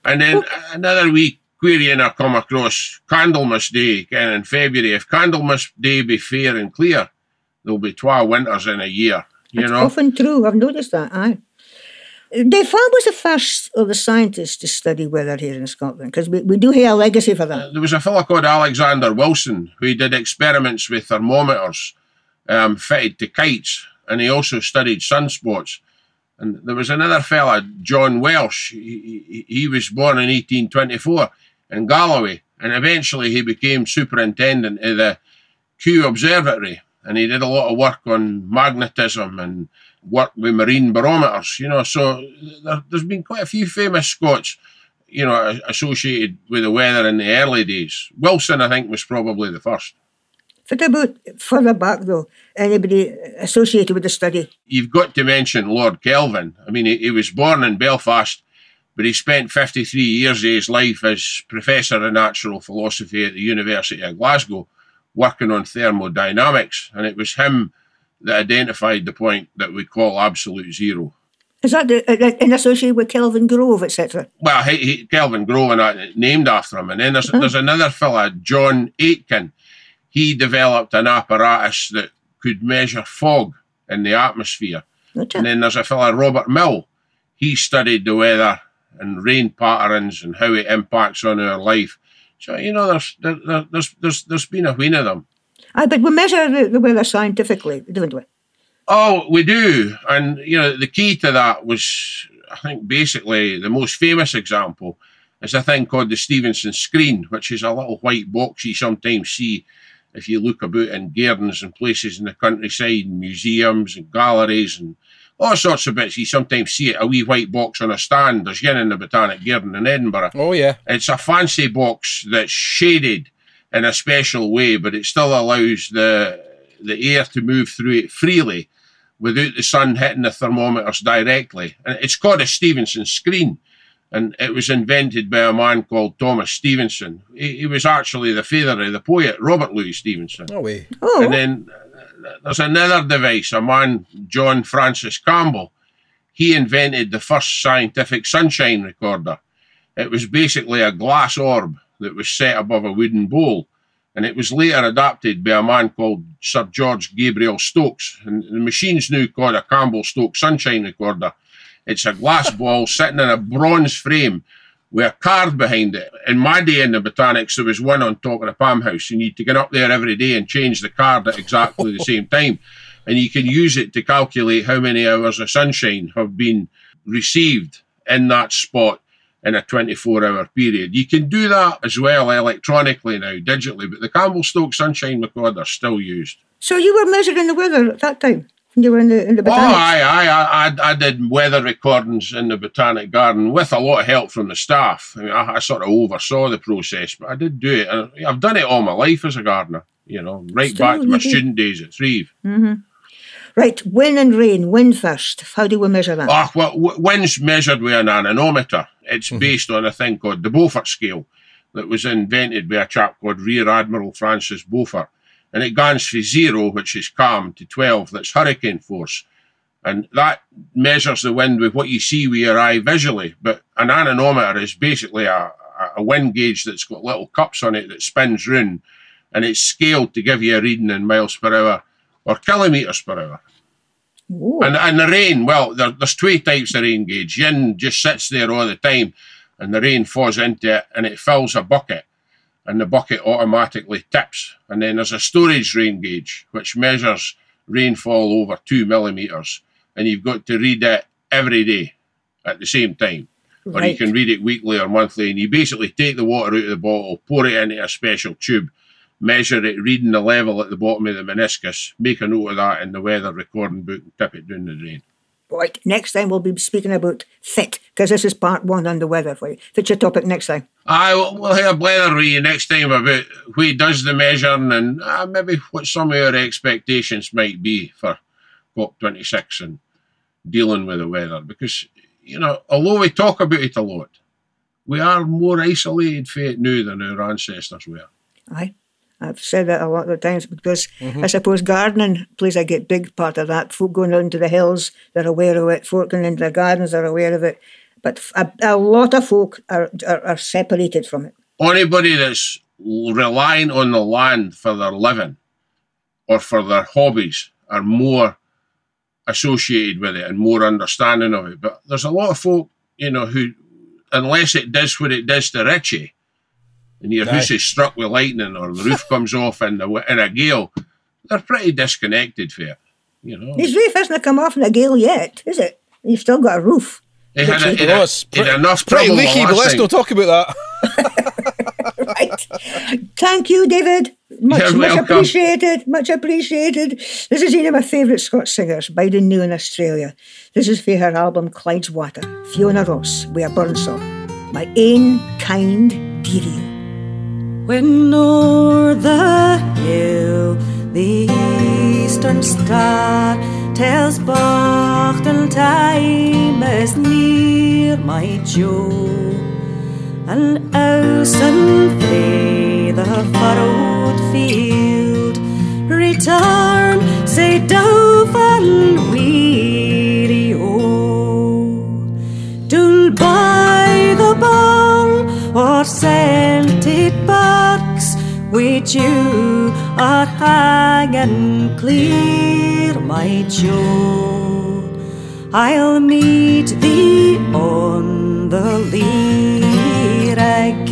And then another wee query and I come across Candlemas Day, again in February. If Candlemas Day be fair and clear, there'll be 12 winters in a year. You It's know? often true. I've noticed that. Aye. What was the first of the scientists to study weather here in Scotland? Because we, we do have a legacy for that. there was a fellow called Alexander Wilson who did experiments with thermometers um, fitted to kites, and he also studied sunspots. And there was another fella, John Welsh. He, he, he was born in 1824 in Galloway, and eventually he became superintendent of the Kew Observatory, and he did a lot of work on magnetism and work with marine barometers. You know, so there, there's been quite a few famous Scots you know, associated with the weather in the early days. Wilson, I think, was probably the first. What about further back, though? Anybody associated with the study? You've got to mention Lord Kelvin. I mean, he, he was born in Belfast, but he spent 53 years of his life as Professor of Natural Philosophy at the University of Glasgow, working on thermodynamics. And it was him that identified the point that we call absolute zero. Is that the, uh, in association with Kelvin Grove, etc.? well, he, he, Kelvin Grove and that named after him. And then there's, there's another fella, John Aitken. He developed an apparatus that could measure fog in the atmosphere. Gotcha. And then there's a fella, Robert Mill. He studied the weather and rain patterns and how it impacts on our life. So you know, there's there, there- there's there's there's been a wheen of them. Aye, but we measure the, the weather scientifically, don't we? Oh, we do. And, you know, the key to that was, I think, basically the most famous example is a thing called the Stevenson screen, which is a little white box you sometimes see if you look about in gardens and places in the countryside, and museums and galleries and all sorts of bits. You sometimes see it, a wee white box on a stand. There's one in the Botanic Garden in Edinburgh. Oh, yeah. It's a fancy box that's shaded in a special way, but it still allows the the air to move through it freely. without the sun hitting the thermometers directly. And it's called a Stevenson screen. And it was invented by a man called Thomas Stevenson. He, he was actually the father of the poet Robert Louis Stevenson. No way. Oh, And then there's another device, a man, John Francis Campbell. He invented the first scientific sunshine recorder. It was basically a glass orb that was set above a wooden bowl. And it was later adapted by a man called Sir George Gabriel Stokes. And the machine's now called a Campbell Stokes sunshine recorder. It's a glass ball sitting in a bronze frame with a card behind it. In my day in the botanics, there was one on top of the Palm House, you had to get up there every day and change the card at exactly the same time. And you can use it to calculate how many hours of sunshine have been received in that spot in a 24 hour period. You can do that as well electronically now, digitally, but the Campbell Stoke Sunshine Recorder is still used. so you were measuring the weather at that time you were in the in the Oh, botanics. aye, aye, I, I, I did weather recordings in the Botanic Garden with a lot of help from the staff. I mean, I, I sort of oversaw the process, but I did do it. And I've done it all my life as a gardener, you know, right Still, back to my you student days at Threave. Right, wind and rain. Wind first. How do we measure that? Ah, well, w- wind's measured with an anemometer. It's based on a thing called the Beaufort scale that was invented by a chap called Rear Admiral Francis Beaufort. And it goes from zero, which is calm, to 12, that's hurricane force. And that measures the wind with what you see with your eye visually. But an anemometer is basically a, a- wind gauge that's got little cups on it that spins round. And it's scaled to give you a reading in miles per hour or kilometres per hour. And, and the rain, well, there, there's two types of rain gauge. Yin just sits there all the time and the rain falls into it and it fills a bucket and the bucket automatically tips. And then there's a storage rain gauge which measures rainfall over two millimetres and you've got to read it every day at the same time. Or you can read it weekly or monthly and you basically take the water out of the bottle, pour it into a special tube, measure it, reading the level at the bottom of the meniscus, make a note of that in the weather recording book and tip it down the drain. Right, next time we'll be speaking about fit, because this is part one on the weather for you. Fit your topic next time. I will we'll have a blather with you next time about who does the measuring and uh, maybe what some of your expectations might be for COP26 and dealing with the weather. Because, you know, although we talk about it a lot, we are more isolated from it now than our ancestors were. Aye. I've said that a lot of times because mm-hmm. I suppose gardening plays a get big part of that. Folk going out into the hills, they're aware of it. Folk going into the gardens, they're aware of it. But a lot of folk are, are, are separated from it. Anybody that's relying on the land for their living or for their hobbies are more associated with it and more understanding of it. But there's a lot of folk, you know, who, unless it does what it does to Richie, and your Aye. house is struck with lightning or the roof comes off in, the, in a gale, they're pretty disconnected from it. You know, His roof hasn't come off in a gale yet, is it? You've still got a roof. it had, a, it Well, had, it's it had pretty- enough Pretty leaky, but let's not talk about that. right. Thank you, David. Much, You're much appreciated. Much appreciated. This is one of my favourite Scots singers, Biden New in Australia. This is for her album Clyde's Water, Fiona Ross, We Are burn song. My ain kind dearie. When o'er the hill the eastern star tells Bachtel time is near my Joe, and and free the furrowed field return, say dove and weary oh. Dul by the ball or scented box which you are hanging clear, my Joe. I'll meet thee on the lyric,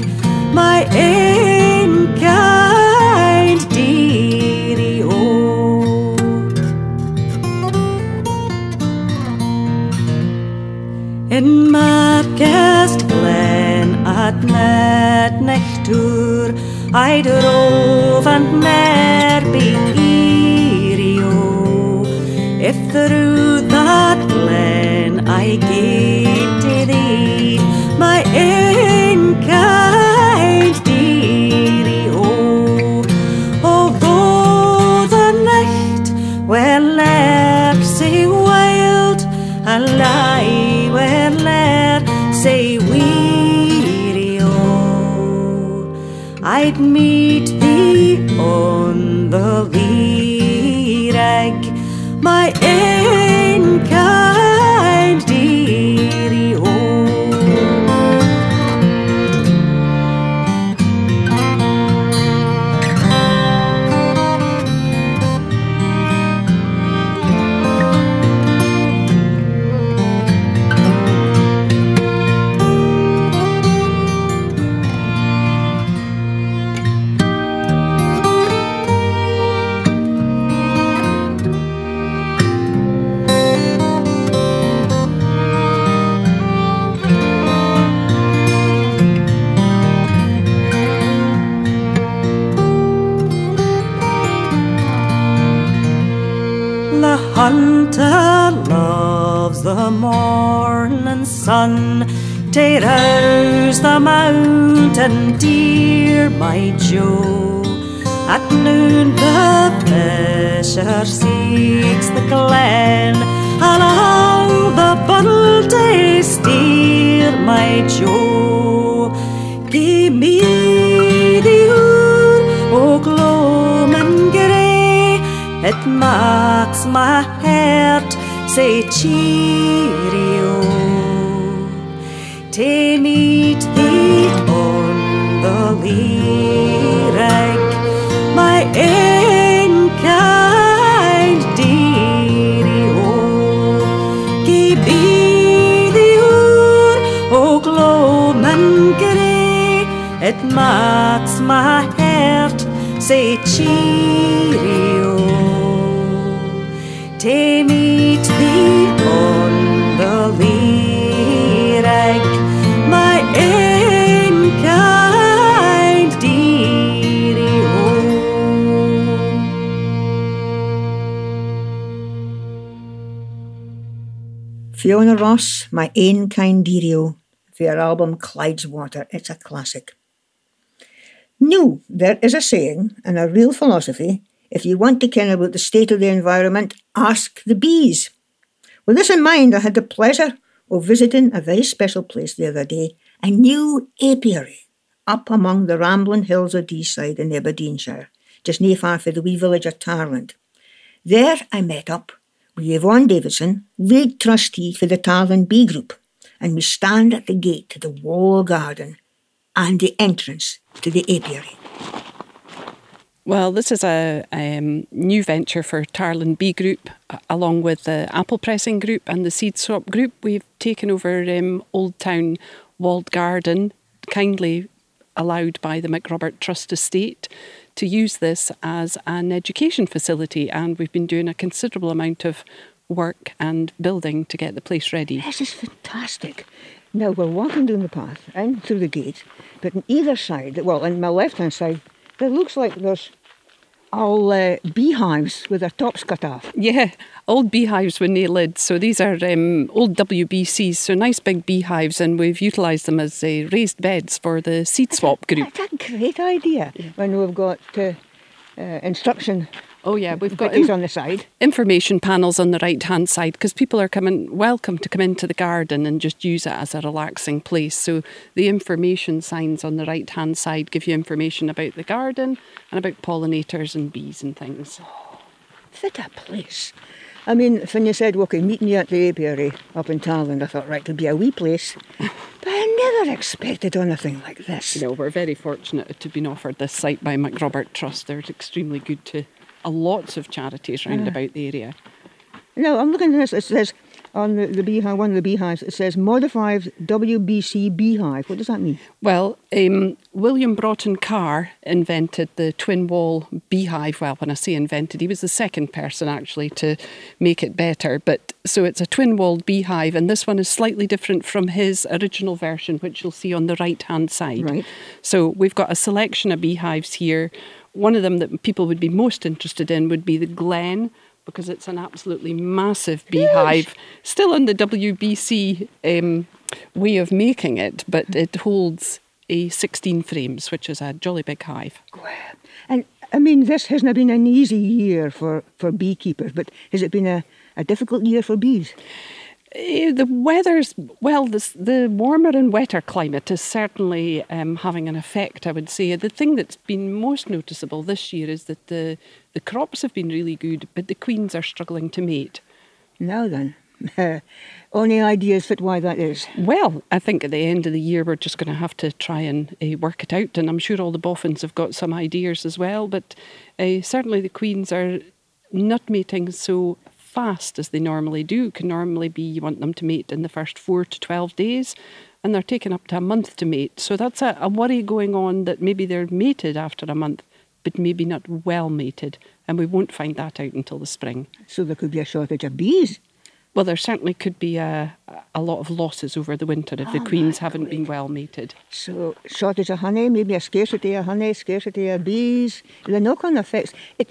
my ain kind dearie oh. In Markest Glen at Nednechtur I drove and nerby Irio. If through that glen I get I'd meet Ross, My Ain Kind Deario, for her album Clydeswater. It's a classic. No, there is a saying and a real philosophy if you want to ken about the state of the environment, ask the bees. With this in mind, I had the pleasure of visiting a very special place the other day, a new apiary up among the rambling hills of Deeside in Aberdeenshire, just near far from the wee village of Tarland. There I met up Yvonne Davidson, lead trustee for the Tarland Bee Group, and we stand at the gate to the wall garden and the entrance to the apiary. Well, this is a um, new venture for Tarland Bee Group, along with the Apple Pressing Group and the Seed Swap Group. We've taken over um, Old Town Walled Garden, kindly allowed by the MacRobert Trust Estate, to use this as an education facility. And we've been doing a considerable amount of work and building to get the place ready. This is fantastic. Now we're walking down the path and through the gate, but on either side, well, on my left hand side, there looks like there's all uh, beehives with their tops cut off. Yeah, old beehives with no lids. So these are um, old WBCs, so nice big beehives, and we've utilised them as uh, raised beds for the seed swap group. That's a great idea when we've got uh, uh, instruction Oh yeah, we've got in- on the side. information panels on the right hand side because people are coming welcome to come into the garden and just use it as a relaxing place. So the information signs on the right hand side give you information about the garden and about pollinators and bees and things. What a place. I mean, when you said, okay, meeting you at the apiary up in Tarland, I thought, right, it'll be a wee place. but I never expected anything like this. You know, we're very fortunate to have been offered this site by MacRobert Trust. They're extremely good to lots of charities round about the area. No, I'm looking at this. It says on the, the beehive, one of the beehives, it says modified WBC beehive. What does that mean? Well, um, William Broughton Carr invented the twin wall beehive. Well, when I say invented, he was the second person actually to make it better. But so it's a twin walled beehive, and this one is slightly different from his original version, which you'll see on the right hand side. Right. So we've got a selection of beehives here. One of them that people would be most interested in would be the Glen. Because it's an absolutely massive beehive, still in the WBC um, way of making it, but it holds a 16 frames, which is a jolly big hive. And I mean, this hasn't been an easy year for, for beekeepers, but has it been a, a difficult year for bees? Eh, The weather's well, this, the warmer and wetter climate is certainly um, having an effect. I would say the thing that's been most noticeable this year is that the the crops have been really good, but the queens are struggling to mate. Now then, any ideas fit why that is? Well, I think at the end of the year we're just going to have to try and uh, work it out, and I'm sure all the boffins have got some ideas as well. But uh, certainly the queens are not mating so fast as they normally do. Can normally be you want them to mate in the first four to twelve days, and they're taking up to a month to mate. So that's a, a worry going on that maybe they're mated after a month, but maybe not well mated, and we won't find that out until the spring. So there could be a shortage of bees. Well, there certainly could be a, a lot of losses over the winter if the Oh, queens haven't been well mated. So shortage of honey, maybe a scarcity of honey, scarcity of bees. The knock-on effects. It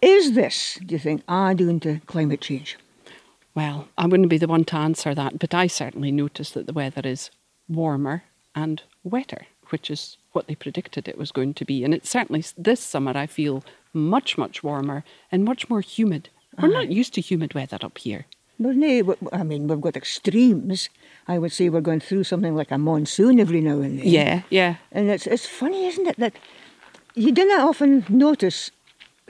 is this. Do you think are due to climate change? Well, I wouldn't be the one to answer that, but I certainly notice that the weather is warmer and wetter, which is what they predicted it was going to be. And it's certainly this summer I feel much, much warmer and much more humid. We're not used to humid weather up here. Well, no, I mean, we've got extremes. I would say we're going through something like a monsoon every now and then. Yeah, yeah. And it's it's funny, isn't it, that you do not often notice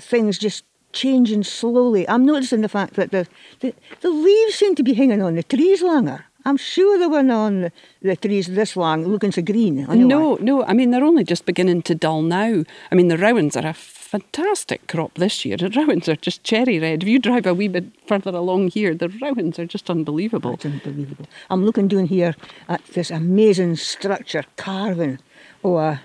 things just changing slowly. I'm noticing the fact that the, the, the leaves seem to be hanging on the trees longer. I'm sure they weren't on the, the trees this long, looking so green. anyway. No, no. I mean, they're only just beginning to dull now. I mean, the rowans are a fantastic crop this year. The rowans are just cherry red. If you drive a wee bit further along here, the rowans are just unbelievable. That's unbelievable. I'm looking down here at this amazing structure carving. Oh,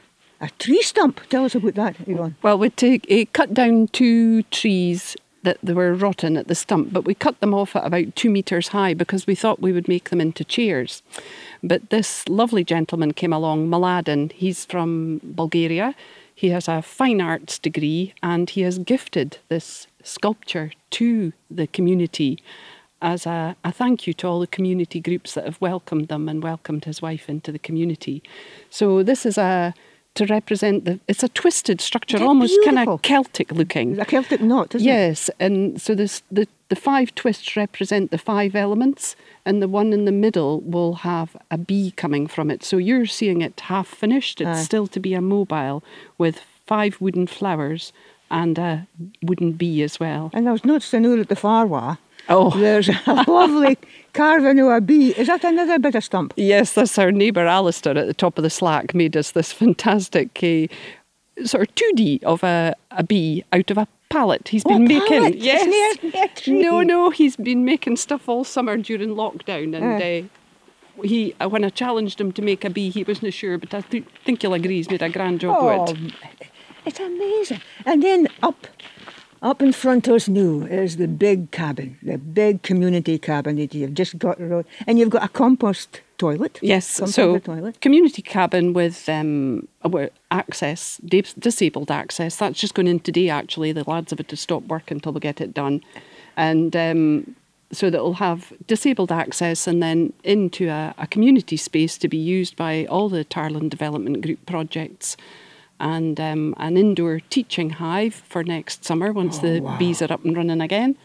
a, tree stump. Tell us about that, Yvonne. Well, we take uh, cut down two trees that they were rotten at the stump, but we cut them off at about two metres high because we thought we would make them into chairs. But this lovely gentleman came along, Maladin. He's from Bulgaria. He has a fine arts degree and he has gifted this sculpture to the community as a, a thank you to all the community groups that have welcomed them and welcomed his wife into the community. So this is a to represent the it's a twisted structure, They're almost kind of Celtic looking. A Celtic knot, isn't it? Yes, and so this the the five twists represent the five elements, and the one in the middle will have a bee coming from it. So you're seeing it half finished. It's Aye. still to be a mobile with five wooden flowers and a wooden bee as well. And I was noticing over at the far wa, Oh. there's a lovely carving of a bee. Is that another bit of stump? Yes, that's our neighbour Alistair at the top of the slack made us this fantastic uh, sort of 2D of a, a bee out of a pallet. He's been Oh, making. pallet? Yes. near- near tree. No, no, he's been making stuff all summer during lockdown. And Eh. uh, he, uh, when I challenged him to make a bee, he wasn't sure, but I th- think you'll agree he's made a grand job Oh, with it. it's amazing. And then up, up in front of us now is the big cabin, the big community cabin that you've just got around, and you've got a compost toilet. Yes, Some so toilet. community cabin with um, access, disabled access. That's just going in today. Actually, the lads have had to stop work until we get it done, and um, so that it'll have disabled access and then into a, a community space to be used by all the Tarland Development Group projects. And um, an indoor teaching hive for next summer once Oh, the bees are up and running again,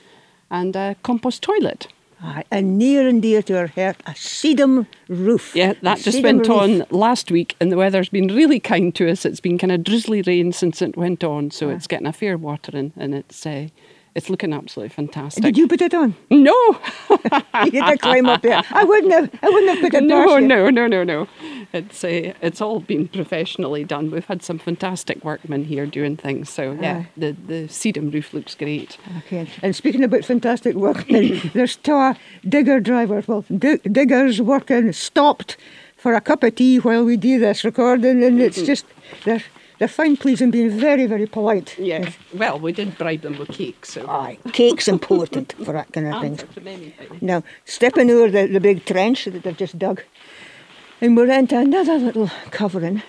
and a compost toilet. Aye, and near and dear to our heart, a sedum roof. Yeah, A that just went roof. on last week, and the weather's been really kind to us. It's been kind of drizzly rain since it went on, so it's getting a fair watering, and it's uh, it's looking absolutely fantastic. Did you put it on? No, you to climb up there. I wouldn't have. I wouldn't have put it no, no, no, no, no. It's uh, it's all been professionally done. We've had some fantastic workmen here doing things. So yeah, Aye. the the sedum roof looks great. Okay. And speaking about fantastic workmen, there's two digger drivers, well, dig- diggers working, stopped for a cup of tea while we do this recording, and it's just they're they're fine, pleasing, being very, very polite. Yeah. Well, we did bribe them with cake, so. Aye, cake's important for that kind of thing. Answer to many things. Now, stepping over the, the big trench that they've just dug, and we're into another little covering,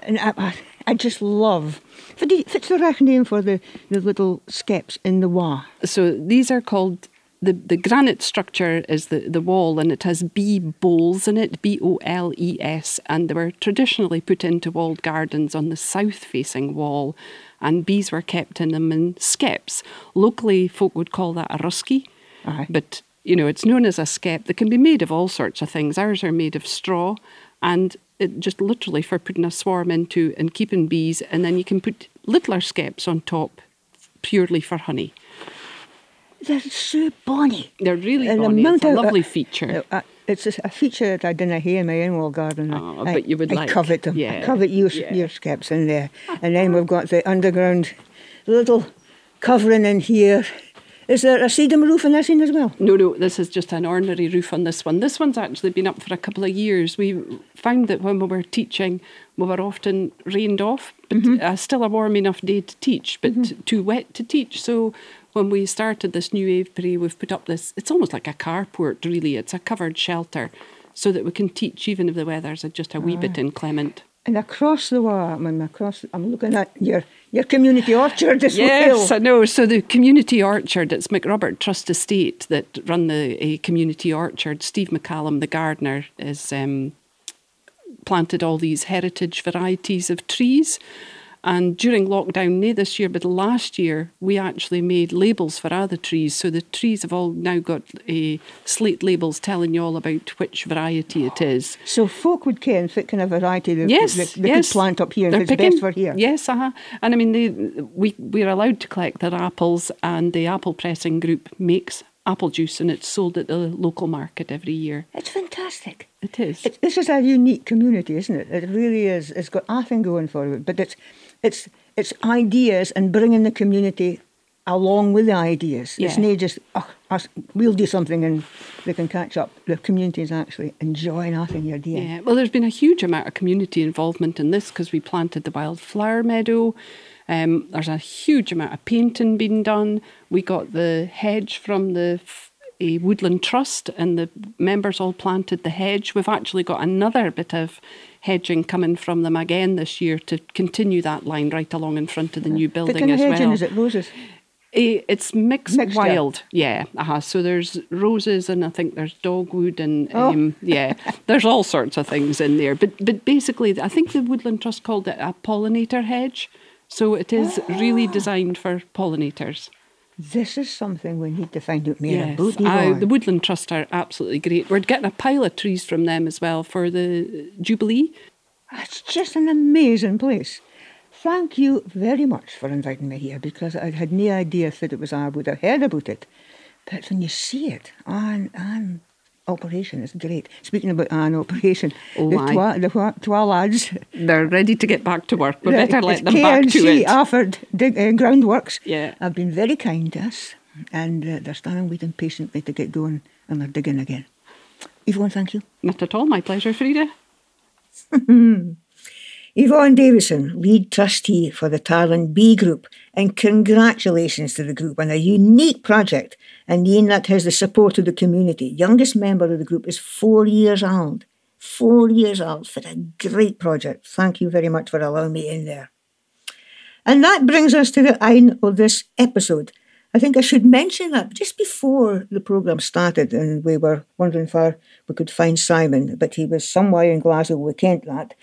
and I, I, I just love. What's the right name for the, the little skeps in the wall. So these are called the the granite structure is the the wall, and it has bee bowls in it, B O L E S, and they were traditionally put into walled gardens on the south facing wall, and bees were kept in them in skeps. Locally, folk would call that a rusky, Aye. but You know, it's known as a skep. They can be made of all sorts of things. Ours are made of straw and it just literally for putting a swarm into and keeping bees. And then you can put littler skeps on top purely for honey. They're so bonny. They're really And bonny. It's a of- lovely feature. Uh, it's a, feature that I didn't hear in my in-wall garden. Oh, I, but you would I like. covet them. I Yeah, covet your, yeah. your skeps in there. And then we've got the underground little covering in here. Is there a sedum roof in this one as well? No, no, this is just an ordinary roof on this one. This one's actually been up for a couple of years. We found that when we were teaching, we were often rained off, but Mm-hmm. uh, still a warm enough day to teach, but too wet to teach. So when we started this new aviary, we've put up this, it's almost like a carport, really. It's a covered shelter so that we can teach even if the weather's just a wee bit inclement. And across the wall, I mean, across, I'm looking at your, your community orchard as Yes, well. I know. So the community orchard, it's MacRobert Trust Estate that run the community orchard. Steve McCallum, the gardener, is um, planted all these heritage varieties of trees. And during lockdown, nay this year, but last year, we actually made labels for other trees. So the trees have all now got a slate labels telling you all about which variety it is. So folk would care what kind a variety they, Yes, they, they yes. could plant up here They're if it's picking- best for here. Yes, uh-huh. and I mean they, we we're allowed to collect their apples, and the apple pressing group makes apple juice, and it's sold at the local market every year. It's fantastic. It is. It, this is a unique community, isn't it? It really is. It's got nothing going for it, but it's it's it's ideas and bringing the community along with the ideas. It's not just oh, us, we'll do something and they can catch up. The community is actually enjoying nothing you're doing. Yeah, well, there's been a huge amount of community involvement in this because we planted the wildflower meadow. Um, there's a huge amount of painting being done. We got the hedge from the f- a woodland trust, and the members all planted the hedge. We've actually got another bit of hedging coming from them again this year to continue that line right along in front of the new building kind of as hedging well. is it roses? Eh, it's mixed wild, yeah. Uh-huh. So there's roses and I think there's dogwood and Oh. um, yeah, there's all sorts of things in there. But but basically, I think the Woodland Trust called it a pollinator hedge. So it is really Ah. designed for pollinators. This is something we need to find out more Yes, about. the Woodland Trust are absolutely great. We're getting a pile of trees from them as well for the Jubilee. It's just an amazing place. Thank you very much for inviting me here because I had no idea that it was I would have heard about it. But when you see it on operation, it's great. Speaking about an operation, Oh, the twa, the twa, twa lads, They're ready to get back to work. We better let it's them back to KNC it. Alford dig, uh, Groundworks, Yeah. have been very kind to us and uh, they're standing waiting patiently to get going and they're digging again. Yvonne, thank you. Not at all. My pleasure, Frieda. Yvonne Davison, lead trustee for the Tarland Bee Group, and congratulations to the group on a unique project and one that has the support of the community. Youngest member of the group is four years old. Four years old for a great project. Thank you very much for allowing me in there. And that brings us to the end of this episode. I think I should mention that just before the programme started, and we were wondering if we could find Simon, but he was somewhere in Glasgow, we can't that.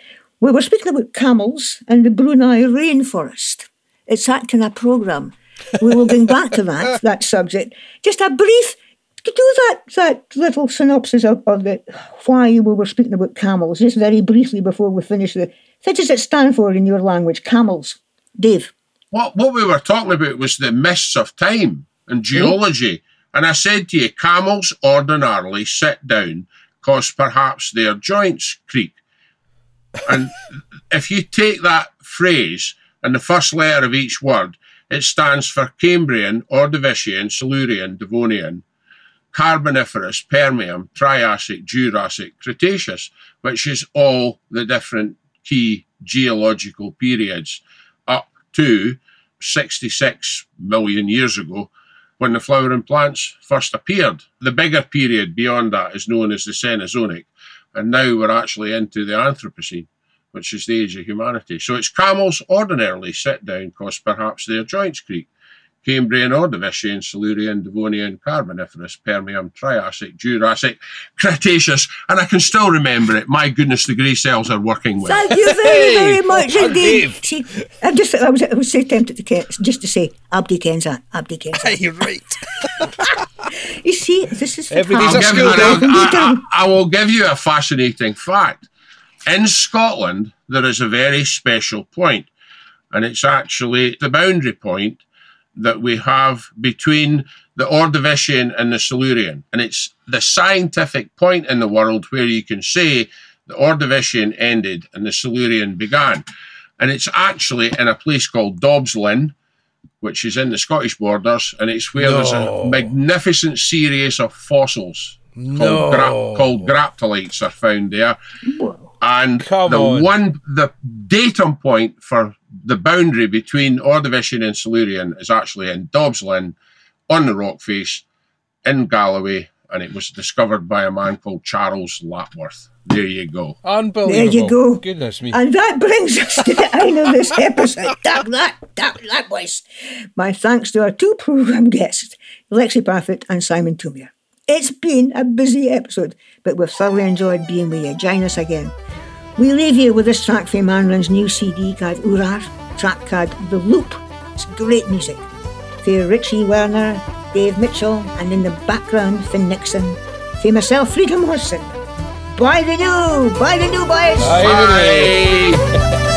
We were speaking about camels and the Brunei rainforest. It's acting a programme. We will bring back to that, that subject. Just a brief, do that, that little synopsis of, of the, why we were speaking about camels, just very briefly before we finish the, what does it stand for in your language, camels? Dave. What what we were talking about was the mists of time and hmm? geology. And I said to you, camels ordinarily sit down because perhaps their joints creak. And if you take that phrase and the first letter of each word, it stands for Cambrian, Ordovician, Silurian, Devonian, Carboniferous, Permian, Triassic, Jurassic, Cretaceous, which is all the different key geological periods up to 66 million years ago when the flowering plants first appeared. The bigger period beyond that is known as the Cenozoic, and now we're actually into the Anthropocene, which is the age of humanity. So it's camels ordinarily sit down because perhaps their joints creak. Cambrian, Ordovician, Silurian, Devonian, Carboniferous, Permian, Triassic, Jurassic, Cretaceous, and I can still remember it. My goodness, the grey cells are working well. Thank you very, very much I indeed. See, I just I was I was so tempted to just to say Abdi Kenza, Abdi Kenza. You're right. You see, this is Every I'll a give, school day. I, I- I will give you a fascinating fact. In Scotland, there is a very special point, and it's actually the boundary point that we have between the Ordovician and the Silurian. And it's the scientific point in the world where you can say the Ordovician ended and the Silurian began. And it's actually in a place called Dob's Linn, which is in the Scottish borders, and it's where there's a magnificent series of fossils No. called, gra- called graptolites are found there. And Come the on. one, the datum point for the boundary between Ordovician and Silurian is actually in Dob's Linn on the rock face in Galloway, and it was discovered by a man called Charles Lapworth. There you go. Unbelievable. There you go. Goodness me. And that brings us to the end of this episode. Damn that, damn that, boys. My thanks to our two programme guests, Lexi Parfitt and Simon Thoumire. It's been a busy episode, but we've thoroughly enjoyed being with you. Join us again. We leave you with this track from Manlin's new CD called Urar, track called The Loop. It's great music. For Richie Werner, Dave Mitchell, and in the background, Finn Nixon. For myself, Frieda Morrison. Bye the new, bye the new boys. Bye, everybody.